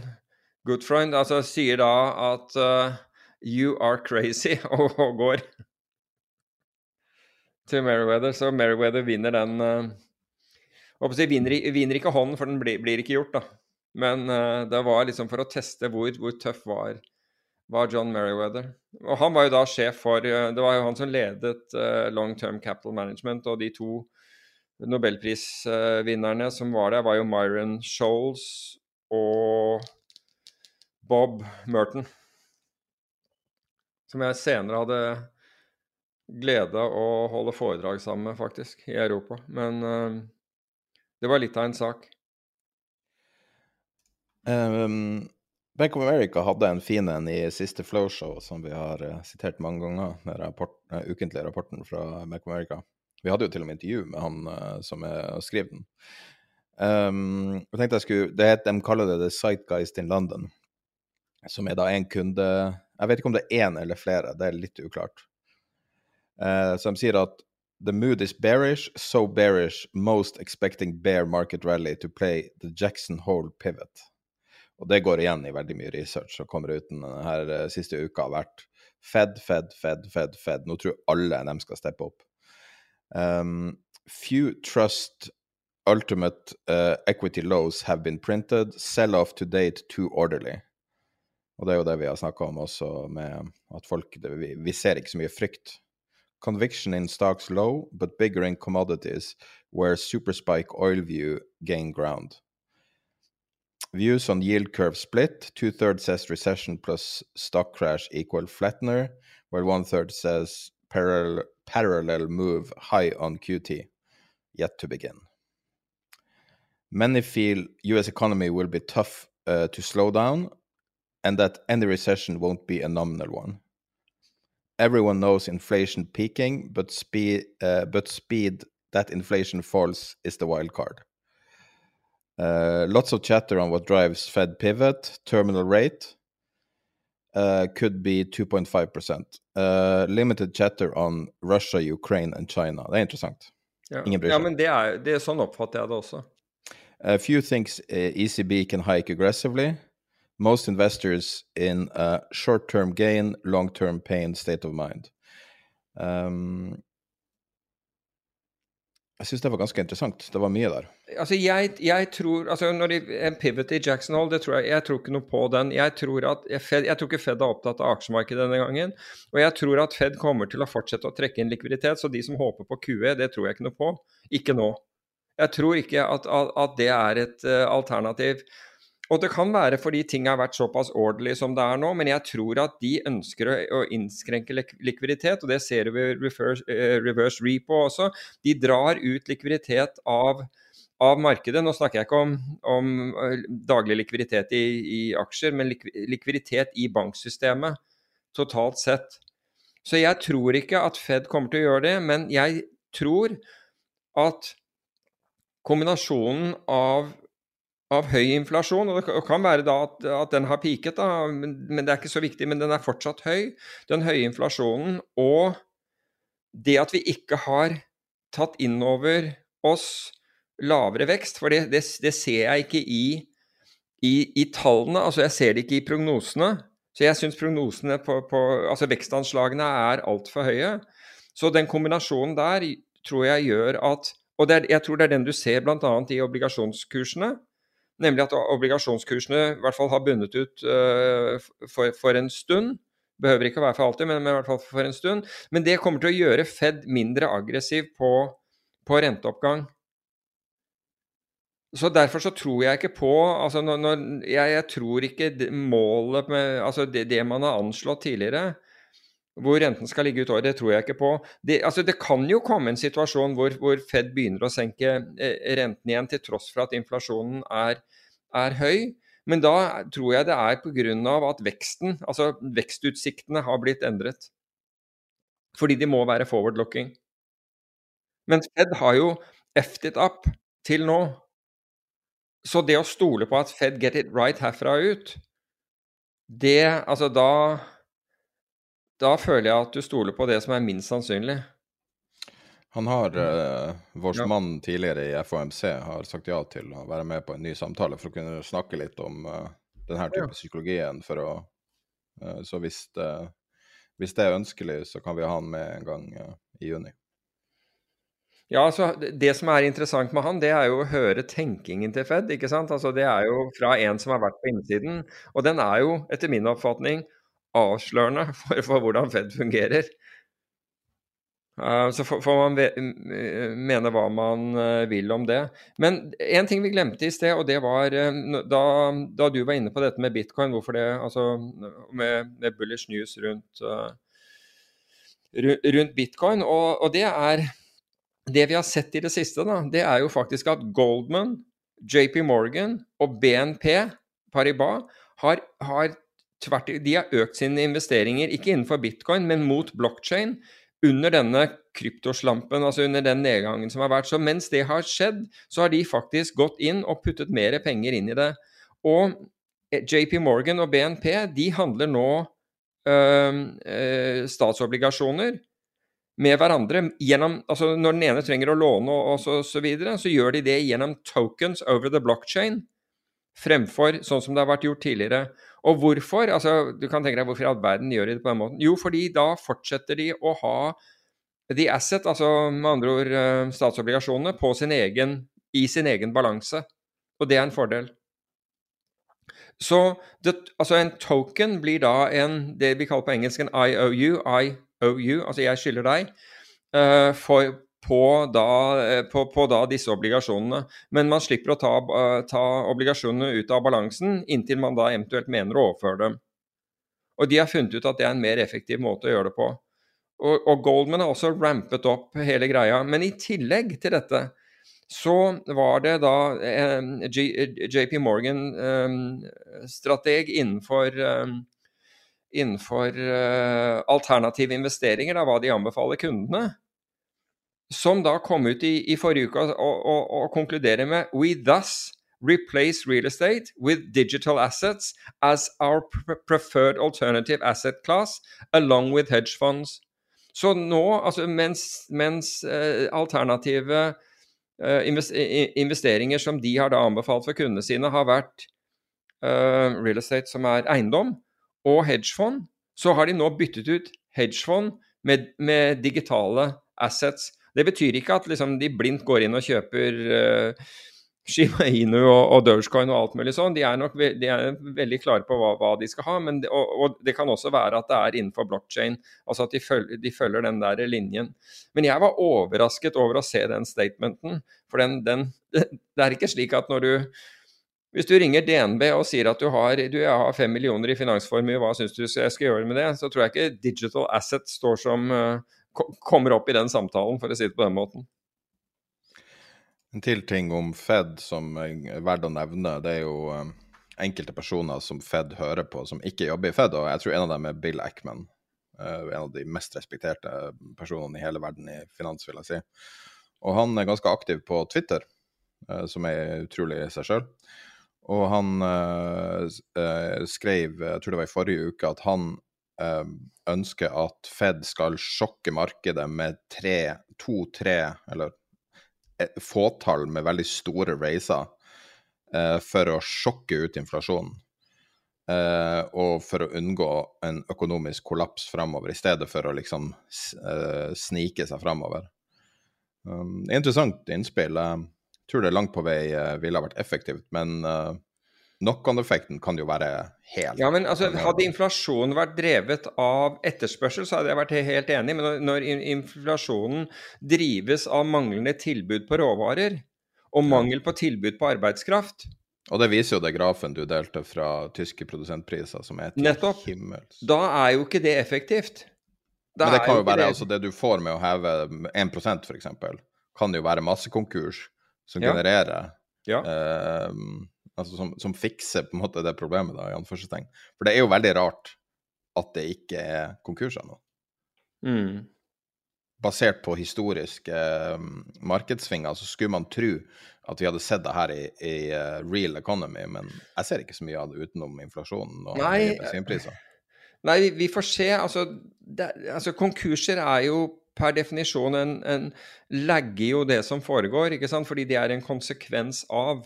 Goodfriend altså sier da at uh, you are crazy, og, og går til Meriwether. Så Meriwether vinner den uh, si, vinner, vinner, ikke hånden, for den blir, blir ikke gjort, da. Men uh, det var liksom for å teste hvor, hvor tøff var var John Merriweather. Og han var jo da sjef for uh, Det var jo han som ledet uh, Long Term Capital Management, og de to nobelprisvinnerne som var der, var jo Myron Scholes og Bob Merton. Som jeg senere hadde glede å holde foredrag sammen med, faktisk, i Europa. Men det var litt av en sak. Um, Bank of America hadde en fin en i siste Flow-show som vi har uh, sitert mange ganger, den rapport, uh, ukentlige rapporten fra Bank of America. Vi hadde jo til og med intervju med han uh, som skrev den. Um, jeg tenkte jeg skulle, det het, De kaller det The Sightguist in London, som er da en kunde Jeg vet ikke om det er én eller flere, det er litt uklart. Uh, så de sier at The mood is bearish, so bearish, most expecting bear market rally to play the Jackson Hole pivot. Og det går igjen i veldig mye research som kommer ut denne siste uka. har vært Fed, Fed, Fed, Fed, Fed. Nå tror alle de skal steppe opp. Um, few trust ultimate uh, equity lows have been printed. Sell off to date too orderly. Og det er jo det vi har snakka om også, med at folk vi, vi, ser ikke så mye frykt. Conviction in stocks low, but bigger in commodities, where super spike oil view gain ground. Views on yield curve split. Two thirds says recession plus stock crash equal flattener, while one third says parallel, parallel move high on QT. Yet to begin. Many feel US economy will be tough uh, to slow down and that any recession won't be a nominal one. Everyone knows inflation peaking, but speed, uh, but speed that inflation falls is the wild card. Uh, lots of chatter on what drives Fed pivot, terminal rate uh, could be 2.5%. Uh, limited chatter on Russia, Ukraine and China. Det er interessant. Ja, ja men det er, det er, sånn oppfatter jeg det også. A few things ECB uh, can hike aggressively. Most investors in a short-term gain, long-term pain state of mind. Um, jeg syns det var ganske interessant. Det var mye der. Altså, jeg, jeg tror altså når de, En pivot i Jackson Hole, det tror jeg, jeg tror ikke noe på den. Jeg tror, at, Fed, jeg tror ikke Fed er opptatt av aksjemarkedet denne gangen. Og jeg tror at Fed kommer til å fortsette å trekke inn likviditet. Så de som håper på QE, det tror jeg ikke noe på. Ikke nå. Jeg tror ikke at, at, at det er et uh, alternativ. Og det kan være fordi ting har vært såpass orderly som det er nå, men jeg tror at de ønsker å, innskrenke likviditet, og det ser vi i reverse, uh, reverse repo også. De drar ut likviditet av, av markedet. Nå snakker jeg ikke om, om uh, daglig likviditet i, i, aksjer, men likviditet i banksystemet totalt sett. Så jeg tror ikke at Fed kommer til å gjøre det, men jeg tror at kombinasjonen av av høy inflasjon. og Det kan være da at, at den har piket, da, men, men, det er ikke så viktig. Men den er fortsatt høy. Den høye inflasjonen og det at vi ikke har tatt inn over oss lavere vekst, for det, det, det ser jeg ikke i, i, i, tallene. altså Jeg ser det ikke i prognosene. Så jeg syns prognosene på, på altså vekstanslagene er altfor høye. Så den kombinasjonen der tror jeg gjør at Og er, jeg tror det er den du ser bl.a. i obligasjonskursene Nemlig at obligasjonskursene i hvert fall har bundet ut uh, for, for, en stund. Behøver ikke å være for alltid, men, men, i hvert fall for en stund. Men det kommer til å gjøre Fed mindre aggressiv på, på renteoppgang. Så Derfor så tror jeg ikke på altså når, når, jeg, jeg, tror ikke målet med altså det, det man har anslått tidligere, hvor renten skal ligge ut året, det tror jeg ikke på. Det, altså det kan jo komme en situasjon hvor, hvor, Fed begynner å senke eh, renten igjen, til tross for at inflasjonen er, er høy. Men da tror jeg det er pga. at veksten, altså vekstutsiktene har blitt endret. Fordi de må være forward-looking. Men Fed har jo effed up til nå. Så det å stole på at Fed get it right herfra ut, det Altså da da føler jeg at du stoler på det som er minst sannsynlig. Han har, eh, vår ja. mann tidligere i FOMC, har sagt ja til å være med på en ny samtale for å kunne snakke litt om uh, denne type ja. psykologien. For å, uh, så hvis det, hvis det, er ønskelig, så kan vi ha han med en gang uh, i juni. Ja, altså Det som er interessant med han, det er jo å høre tenkingen til Fed. ikke sant? Altså Det er jo fra en som har vært på innsiden. Og den er jo, etter min oppfatning, avslørende for, for hvordan Fed fungerer. Så får man mene hva man uh, vil om det. Men en ting vi glemte i sted, og det var uh, da, da, du var inne på dette med bitcoin, hvorfor det Altså med, med bullish news rundt, rundt bitcoin. Og, og, det er Det vi har sett i det siste, da, det er jo faktisk at Goldman, JP Morgan og BNP Paribas har, har tvert, de har økt sine investeringer, ikke innenfor bitcoin, men mot blockchain under denne kryptoslampen, altså under den nedgangen som har vært. Så mens det har skjedd, så har de faktisk gått inn og puttet mer penger inn i det. Og eh, JP Morgan og BNP de handler nå øh, statsobligasjoner med hverandre gjennom altså Når den ene trenger å låne og, og så, så, videre, så gjør de det gjennom tokens over the blockchain, fremfor sånn som det har vært gjort tidligere. Og hvorfor? Altså, du kan tenke deg hvorfor i all verden gjør de det på den måten? Jo, fordi da fortsetter de å ha the asset, altså med andre ord eh, statsobligasjonene, sin egen, i sin egen balanse. Og det er en fordel. Så det, altså en token blir da en, det vi kaller på engelsk en IOU, IOU altså jeg skylder deg, uh, for, på, da, uh, på, på, da, disse obligasjonene. Men man slipper å ta, uh, ta, obligasjonene ut av balansen inntil man da eventuelt mener å overføre dem. Og de har funnet ut at det er en mer effektiv måte å gjøre det på. Og, og Goldman har også rampet opp hele greia. Men i tillegg til dette så var det da eh, JP Morgan-strateg eh, eh, innenfor alternative investeringer, da, hva de anbefaler kundene, som da kom ut i, i forrige uke og, og, og konkluderer med We thus replace real estate with digital assets as our preferred alternative asset class along with hedge funds. Så nå, altså mens, mens eh, alternative Eh, investeringer som de har da anbefalt for kundene sine, har vært uh, real estate som er eiendom, og hedgefond, så har de nå byttet ut hedgefond med, med digitale assets. Det betyr ikke at liksom, de blindt går inn og kjøper uh, Shiba Inu og, og Dogecoin og alt mulig sånn, de er nok de er veldig klare på hva, hva de skal ha. Det, og, og, det kan også være at det er innenfor blockchain, altså at de følger, de følger, den der linjen. Men jeg var overrasket over å se den statementen. For den, den, det er ikke slik at når du hvis du ringer DNB og sier at du har, du, har fem millioner i finansformue, hva syns du jeg skal gjøre med det? Så tror jeg ikke digital asset står som uh, kommer opp i den samtalen, for å si det på den måten. En til ting om Fed som er verdt å nevne, det er jo um, enkelte personer som Fed hører på, som ikke jobber i Fed, og jeg tror en av dem er Bill Ackman. Uh, en av de mest respekterte personene i hele verden i finans, vil jeg si. Og han er ganske aktiv på Twitter, uh, som er utrolig i seg sjøl. Og han skrev, jeg tror det var i forrige uke, at han ønsker at Fed skal sjokke markedet med tre, to-tre, eller et fåtall med veldig store raiser eh, for å sjokke ut inflasjonen. Eh, og for å unngå en økonomisk kollaps framover, i stedet for å liksom eh, snike seg framover. Um, interessant innspill. Jeg tror det langt på vei eh, ville ha vært effektivt, men uh, Knock-on-effekten kan jo være helt Ja, men altså, Hadde inflasjonen vært drevet av etterspørsel, så hadde jeg vært helt enig. Men når, når inflasjonen drives av manglende tilbud på råvarer, og mangel på tilbud på arbeidskraft Og det viser jo det grafen du delte fra tyske produsentpriser, som er til Nettopp. himmels. Da er jo ikke det effektivt. Da men det kan jo være det... altså det du får med å heve 1% f.eks., kan jo være massekonkurs som ja. genererer ja. Eh, altså som, som, fikser på en måte det problemet, da, i anførselstegn. For det er jo veldig rart at det ikke er konkurser nå. Mm. Basert på historiske um, markedssvinger, så skulle man tro at vi hadde sett det her i, i uh, real economy, men jeg ser ikke så mye av det utenom inflasjonen og Nei, bensinpriser. Nei, vi får se. Altså, det, altså, konkurser er jo per definisjon en, en legger jo det som foregår, ikke sant? fordi det er en konsekvens av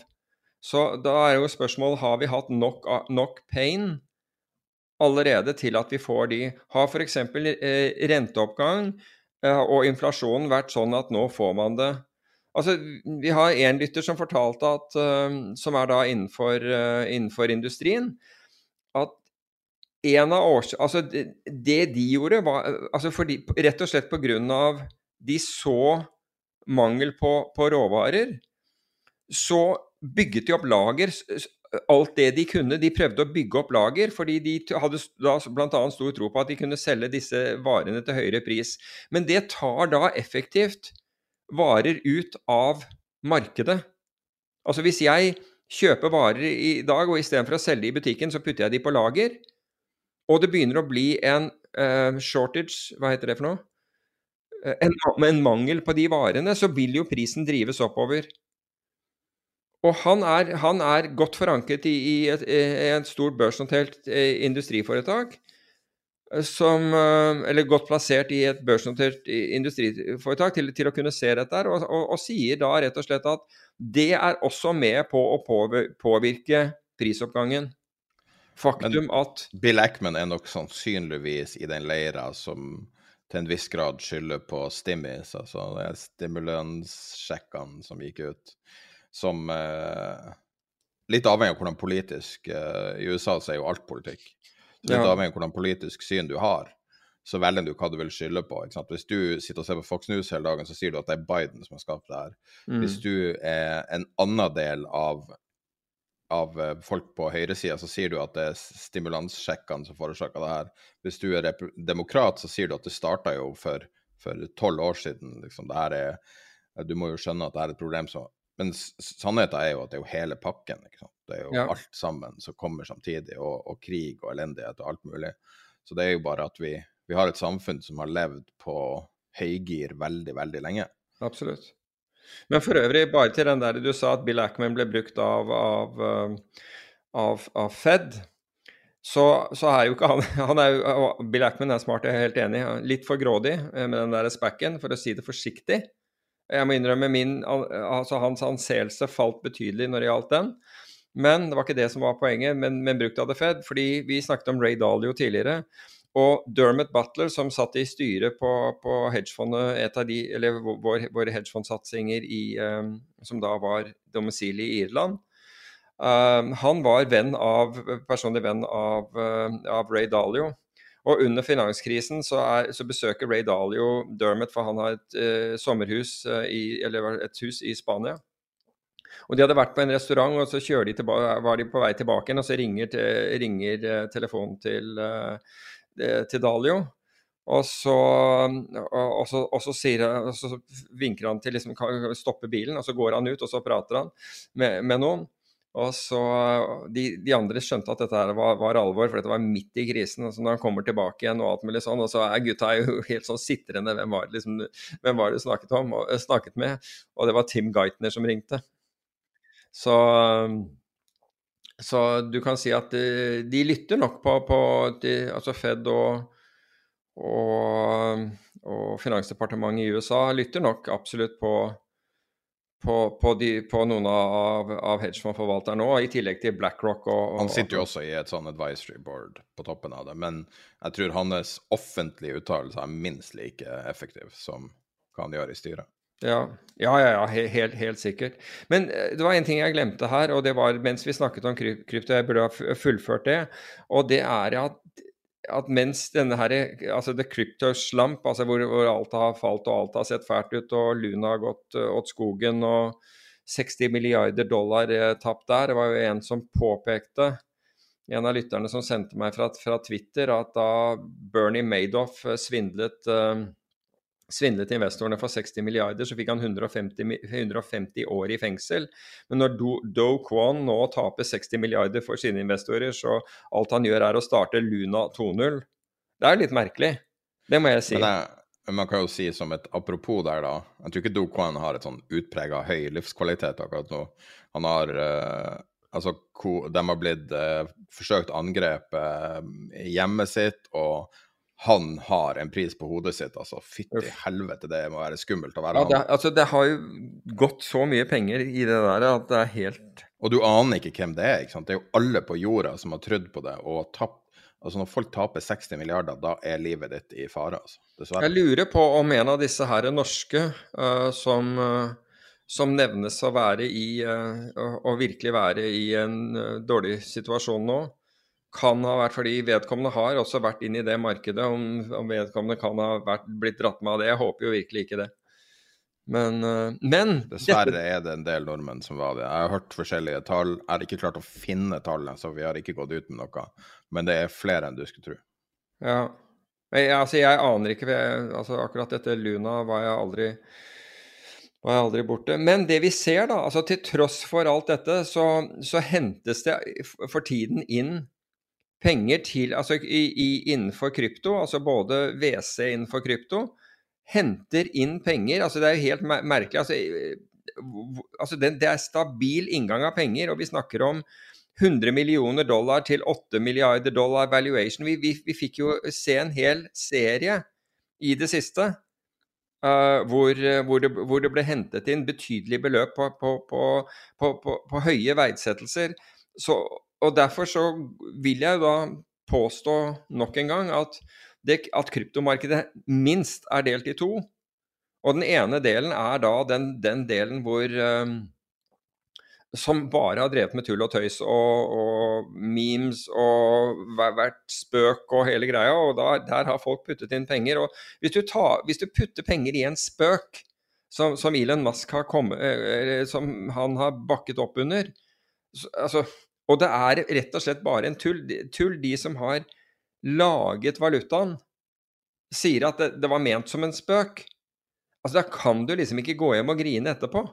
så da er jo spørsmålet har vi hatt nok, nok pain allerede til at vi får de. Har f.eks. Eh, renteoppgang eh, og inflasjonen vært sånn at nå får man det Altså, Vi har én lytter som fortalte at, eh, som er da innenfor, eh, innenfor industrien, at en av års... Altså, det, det de gjorde, var altså fordi, rett og slett pga. de så mangel på, på råvarer, så bygget de opp lager. Alt det de kunne. De prøvde å bygge opp lager, fordi de hadde da bl.a. stor tro på at de kunne selge disse varene til høyere pris. Men det tar da effektivt varer ut av markedet. Altså hvis jeg kjøper varer i dag, og istedenfor å selge de i butikken, så putter jeg de på lager, og det begynner å bli en uh, shortage Hva heter det for noe? Uh, en, en mangel på de varene, så vil jo prisen drives oppover. Og han er, han er, godt forankret i, i, et, et, stort børsnotert eh, industriforetak. som, eller godt plassert i et børsnotert industriforetak til, til, å kunne se dette, og, og, og, sier da rett og slett at det er også med på å påvirke prisoppgangen. Faktum Men at Bill Ackman er nok sannsynligvis i den leira som til en viss grad skylder på Stimmis, altså stimulanssjekkene som gikk ut, som eh, Litt avhengig av hvordan politisk eh, I USA så er jo alt politikk. Så litt ja. avhengig av hvordan politisk syn du har, så velger du hva du vil skylde på. Hvis du sitter og ser på Fox News hele dagen, så sier du at det er Biden som har skapt det her. Mm. Hvis du er en annen del av, av eh, folk på høyresida, så sier du at det er stimulanssjekkene som forårsaka det her. Hvis du er demokrat, så sier du at det starta jo for tolv år siden. Liksom. Er, du må jo skjønne at det er et problem som Men sannheten er jo at det er jo hele pakken. Det er jo ja. alt sammen som kommer samtidig, og, og, krig og elendighet og alt mulig. Så det er jo bare at vi, vi har et samfunn som har levd på høygir veldig, veldig lenge. Absolutt. Men for øvrig, bare til den der du sa at Bill Ackman ble brukt av, av, av, av Fed. Så, så, er jo ikke han, han er jo, Bill Ackman er smart, jeg er helt enig. Litt for grådig eh, med den der spacken, for å si det forsiktig. Jeg må innrømme min, altså Hans anseelse falt betydelig når det gjaldt den. Men det var ikke det som var poenget, men, men brukt av The Fed. fordi vi snakket om Ray Dalio tidligere. Og Dermot Butler, som satt i styret på, på hedgefondet, et av de, eller våre vår hedgefondsatsinger i, um, som da var domisilet i Irland, um, han var venn av, personlig venn av, uh, av Ray Dalio. Og under finanskrisen så, er, så, besøker Ray Dalio Dermot, for han har et eh, sommerhus uh, i, eller et hus i Spania. Og De hadde vært på en restaurant, og så de tilbake, var de på vei tilbake igjen, og så ringer, ringer eh, telefonen til, eh, til Dalio. Og så, og, så, og, så sier, så, vinker han til liksom, stoppe bilen, og så går han ut og så prater han med, med noen. Og så, de, de, andre skjønte at dette var, var, alvor, for dette var midt i krisen. og så Når han kommer tilbake igjen, og alt mulig sånn, og så er gutta jo helt sånn sitrende. Hvem var, liksom, hvem var det du snakket, om, og, snakket med? Og det var Tim Geithner som ringte. Så, så du kan si at de, de lytter nok på, på de, altså Fed og, og, og, Finansdepartementet i USA lytter nok absolutt på, på, på, de, på noen av, av hedgefondforvalterne nå, i tillegg til BlackRock. Og, og, han sitter jo også i et sånn advisory board på toppen av det, men jeg tror hans offentlige uttalelser er minst like effektive som hva han gjør i styret. Ja, ja, ja, ja helt, helt, sikkert. Men eh, det var en ting jeg glemte her, og det var mens vi snakket om krypto, jeg burde ha fullført det, og det er at, at mens denne her, altså the crypto slump, altså hvor, hvor, alt har falt og alt har sett fælt ut, og Luna har gått uh, åt skogen og 60 milliarder dollar eh, tapt der, det var jo en som påpekte en av lytterne som sendte meg fra, fra Twitter, at da Bernie Madoff svindlet uh, svindlet investorene for 60 milliarder, så fikk han 150, 150 år i fengsel. Men når Do, Do Kwon nå taper 60 milliarder for sine investorer, så alt han gjør er å starte Luna 2.0. Det er litt merkelig. Det må jeg si. Men det, man kan jo si som et apropos der, da. Jeg tror ikke Do Kwon har et sånn utprega høy livskvalitet akkurat nå. Han har uh, Altså, de har blitt uh, forsøkt angrepet i hjemmet sitt, og han har en pris på hodet sitt. altså Fytti helvete, det må være skummelt å være ja, det, altså, det har jo gått så mye penger i det der at det er helt Og du aner ikke hvem det er. ikke sant? Det er jo alle på jorda som har trodd på det og tapt. Altså Når folk taper 60 milliarder, da er livet ditt i fare. altså. Dessverre. Jeg lurer på om en av disse her norske uh, som, uh, som nevnes å være i uh, Å virkelig være i en dårlig situasjon nå, kan ha vært fordi vedkommende har også vært inn i det markedet. Om, om vedkommende kan ha vært, blitt dratt med av det. Jeg håper jo virkelig ikke det. Men, uh, men Dessverre dette... er det en del nordmenn som var det. Jeg har hørt forskjellige tall. Jeg har ikke klart å finne tallene, så vi har ikke gått ut med noe. Men det er flere enn du skulle tro. Ja. Jeg, altså, jeg aner ikke. Jeg, altså, akkurat dette Luna var jeg aldri var jeg aldri borte. Men det vi ser, da, altså til tross for alt dette, så, så hentes det for tiden inn penger til Altså i, i, innenfor krypto, altså både WC innenfor krypto, henter inn penger. Altså det er jo helt merkelig. Altså, altså det, det, er stabil inngang av penger, og vi snakker om 100 millioner dollar til 8 milliarder dollar valuation. Vi, vi, vi fikk jo se en hel serie i det siste uh, hvor, hvor, det, hvor, det, ble hentet inn betydelige beløp på, på, på, på høye verdsettelser. Så, og derfor så vil jeg da påstå nok en gang at, det, at kryptomarkedet minst er delt i to. Og den ene delen er da den, den delen hvor um, som bare har drevet med tull og tøys og, og memes og vært spøk og hele greia. Og da, der har folk puttet inn penger. Og hvis du, tar, hvis du putter penger i en spøk som, som Elon Musk har kommet, som han har bakket opp under så, altså, Og det er rett og slett bare en tull. tull. De som har laget valutaen, sier at det, det var ment som en spøk. Altså, Da kan du liksom ikke gå hjem og grine etterpå.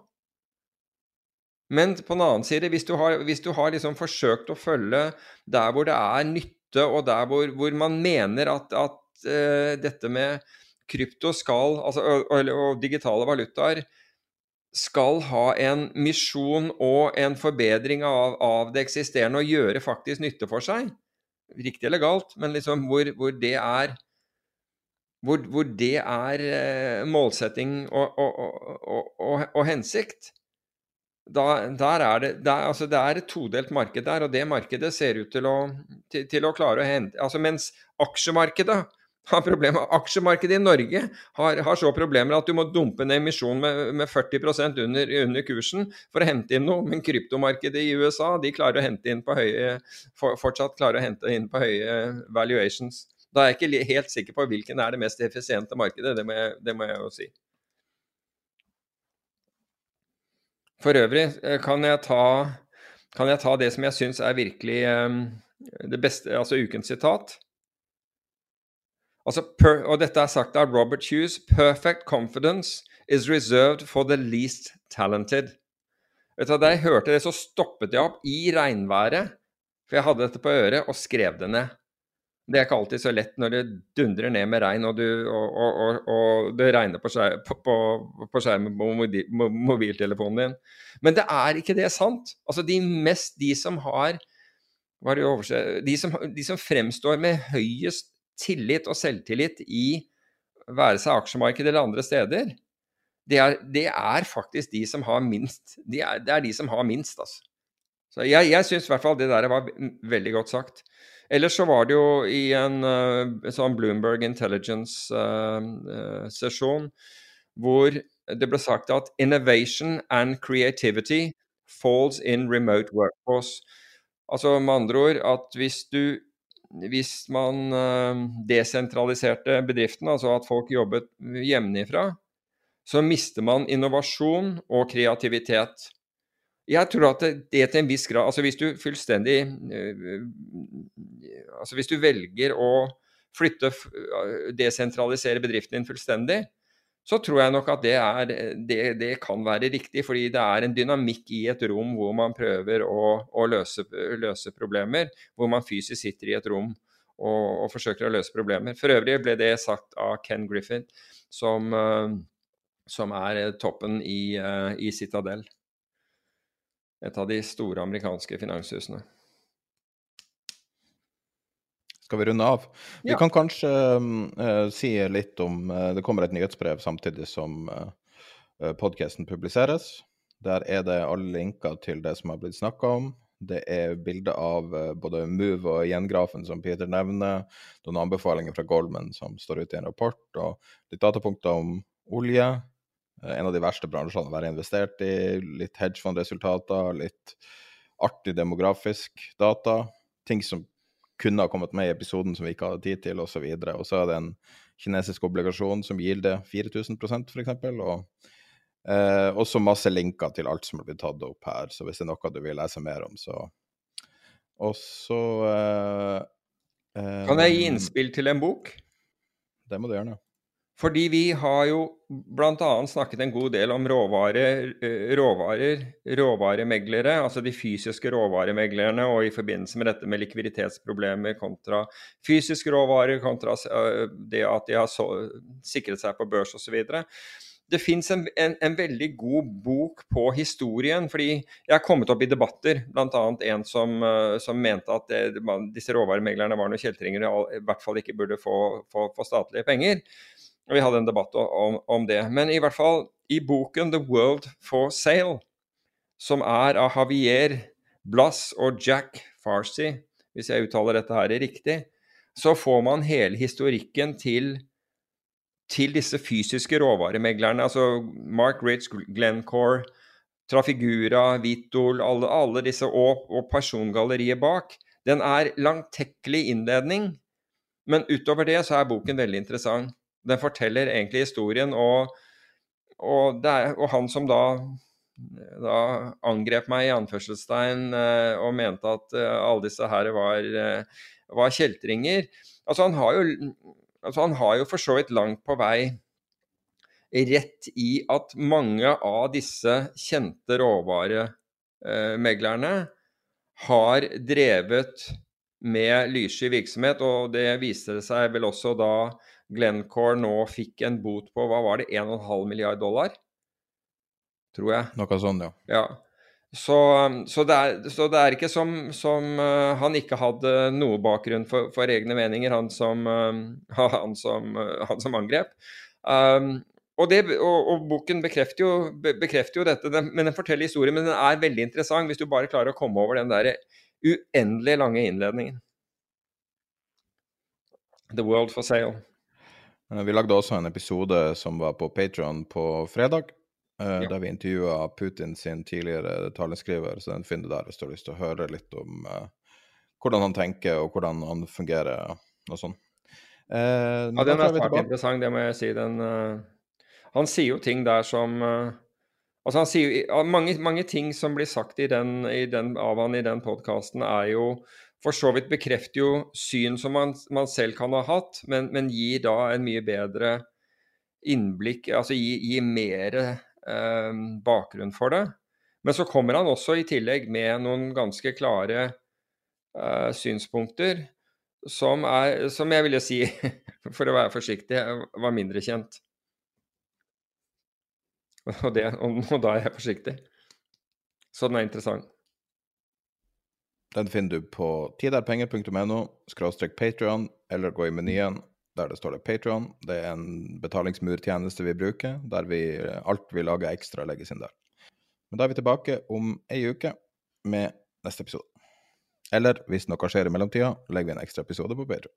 Men på den annen side, hvis du har, hvis du har liksom forsøkt å følge der hvor det er nytte, og der hvor, hvor man mener at, at uh, dette med krypto skal, altså, og, og, digitale valutaer skal ha en misjon og en forbedring av, av, det eksisterende og gjøre faktisk nytte for seg, riktig eller galt, men liksom hvor, hvor det er hvor, hvor det er uh, målsetting og, og, og hensikt, da, er det, der, er, altså det er et todelt marked der, og det markedet ser ut til å, til, til å klare å hente altså Mens aksjemarkedet har problemer. Aksjemarkedet i Norge har, har, så problemer at du må dumpe en emisjon med, med 40 under, under, kursen for å hente inn noe. Men kryptomarkedet i USA de klarer å hente inn på høye, for, fortsatt klarer å hente inn på høye valuations. Da er jeg ikke helt sikker på hvilken er det mest effisiente markedet, det må jeg, det må jeg jo si. For øvrig eh, kan jeg ta, kan jeg ta det som jeg syns er virkelig um, det beste, altså ukens sitat. Altså, per, og dette er sagt av Robert Hughes. Perfect confidence is reserved for the least talented. Vet du, Da jeg hørte det, så stoppet jeg opp i regnværet, for jeg hadde dette på øret, og skrev det ned. Det er ikke alltid så lett når det dundrer ned med regn og, du, og, og, og det regner på, skjerm, på, på skjermen på mobiltelefonen din. Men det er ikke det sant. Altså de mest De som har de som, de som fremstår med høyest tillit og selvtillit i være seg aksjemarkedet eller andre steder, det er, det er, faktisk de som har minst. De er, det er de som har minst, altså. Så jeg, jeg syns i hvert fall det der var veldig godt sagt. Ellers så var det jo i en uh, sånn Bloomberg Intelligence-sesjon uh, uh, hvor det ble sagt at 'innovation and creativity falls in remote workforce'. Altså med andre ord at hvis du hvis man desentraliserte bedriften, altså at folk jobbet hjemmefra, så mister man innovasjon og kreativitet. Jeg tror at det, til en viss grad Altså hvis du fullstendig øh, Altså hvis du velger å flytte øh, Desentralisere bedriften din fullstendig, så tror jeg nok at det, er, det, det, kan være riktig. Fordi det er en dynamikk i et rom hvor man prøver å, å løse, løse, problemer. Hvor man fysisk sitter i et rom og, og, forsøker å løse problemer. For øvrig ble det sagt av Ken Griffin, som, øh, som er toppen i, i Citadel et av de store amerikanske finanshusene. Skal vi runde av? Vi kan kanskje uh, si litt om uh, Det kommer et nyhetsbrev samtidig som uh, podkasten publiseres. Der er det alle linker til det som har blitt snakka om. Det er bilder av både Move og gjengrafen som Peter nevner, noen anbefalinger fra Goldman som står ute i en rapport, og litt datapunkter om olje, en av de verste bransjene å være investert i. Litt hedgefondresultater, litt artig demografisk data. Ting som kunne ha kommet med i episoden som vi ikke hadde tid til, osv. Og, og så er det en kinesisk obligasjon som gir det 4000% f.eks. Og eh, også masse linker til alt som er blitt tatt opp her. Så hvis det er noe du vil lese mer om, så Og så eh, eh, Kan jeg gi innspill til en bok? Det må du gjerne. Fordi vi har jo bl.a. snakket en god del om råvarer, råvarer, råvaremeglere, altså de fysiske råvaremeglerne, og i forbindelse med dette med likviditetsproblemer kontra fysiske råvarer, kontra det at de har så, sikret seg på børs osv. det fins en, en, en, veldig god bok på historien. fordi jeg har kommet opp i debatter, bl.a. en som, som, mente at det, disse råvaremeglerne var noen kjeltringer og i hvert fall ikke burde få, få, få statlige penger. Vi hadde en debatt om, om, det. Men i hvert fall i boken 'The World for Sale', som er av Javier Blass og Jack Farsi, hvis jeg uttaler dette her riktig, så får man hele historikken til til disse fysiske råvaremeglerne, altså Mark Ritz, Glencore, Trafigura, Vitol, alle, alle disse, og, og, persongalleriet bak, den er langtekkelig innledning. Men utover det så er boken veldig interessant. Den forteller egentlig historien, og, og, er, og han som da, da, angrep meg i anførselstegn eh, og mente at uh, alle disse her var, uh, var kjeltringer. Altså, han har jo Altså, han har jo for så vidt langt på vei rett i at mange av disse kjente råvaremeglerne har drevet med lyssky virksomhet, og det viste seg vel også da Glencore nå fikk en bot på hva var det, 1,5 milliard dollar? Tror jeg. Noe sånt, ja. ja. Så, så, det er, så, det er, ikke som, som uh, han ikke hadde noe bakgrunn for, for egne meninger, han som, uh, han som, uh, han som angrep. Um, og, det, og, og, boken bekrefter jo, bekrefter jo dette, den, men den forteller historien. Men den er veldig interessant hvis du bare klarer å komme over den der uendelig lange innledningen. The World for Sale. Vi lagde også en episode som var på Patron på fredag. Uh, ja. Der vi intervjua Putin sin tidligere taleskriver, så den finner du der hvis du har lyst til å høre litt om uh, hvordan han tenker og hvordan han fungerer og sånn. Uh, ja, den er svært interessant, det må jeg si. Den, han sier jo ting der som Altså han sier jo, mange, mange ting som blir sagt i den, i den, av han i den podkasten, er jo for så vidt bekrefter jo syn som man, man selv kan ha hatt, men, men, gir da en mye bedre innblikk, altså gir, gir mer eh, bakgrunn for det. Men så kommer han også i tillegg med noen ganske klare eh, synspunkter som, er, som jeg ville si, for å være forsiktig, var mindre kjent. Og, det, og da er jeg forsiktig. Så den er interessant. Den finner du på tiderpenger.no skråstrek Patrion, eller gå i menyen der det står det Patrion. Det er en betalingsmurtjeneste vi bruker, der vi, alt vi lager ekstra, legges inn der. Men da er vi tilbake om ei uke med neste episode. Eller hvis noe skjer i mellomtida, legger vi en ekstra episode på Patreon.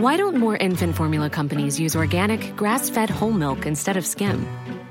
Why don't more infant formula companies use organic, grass-fed whole skim?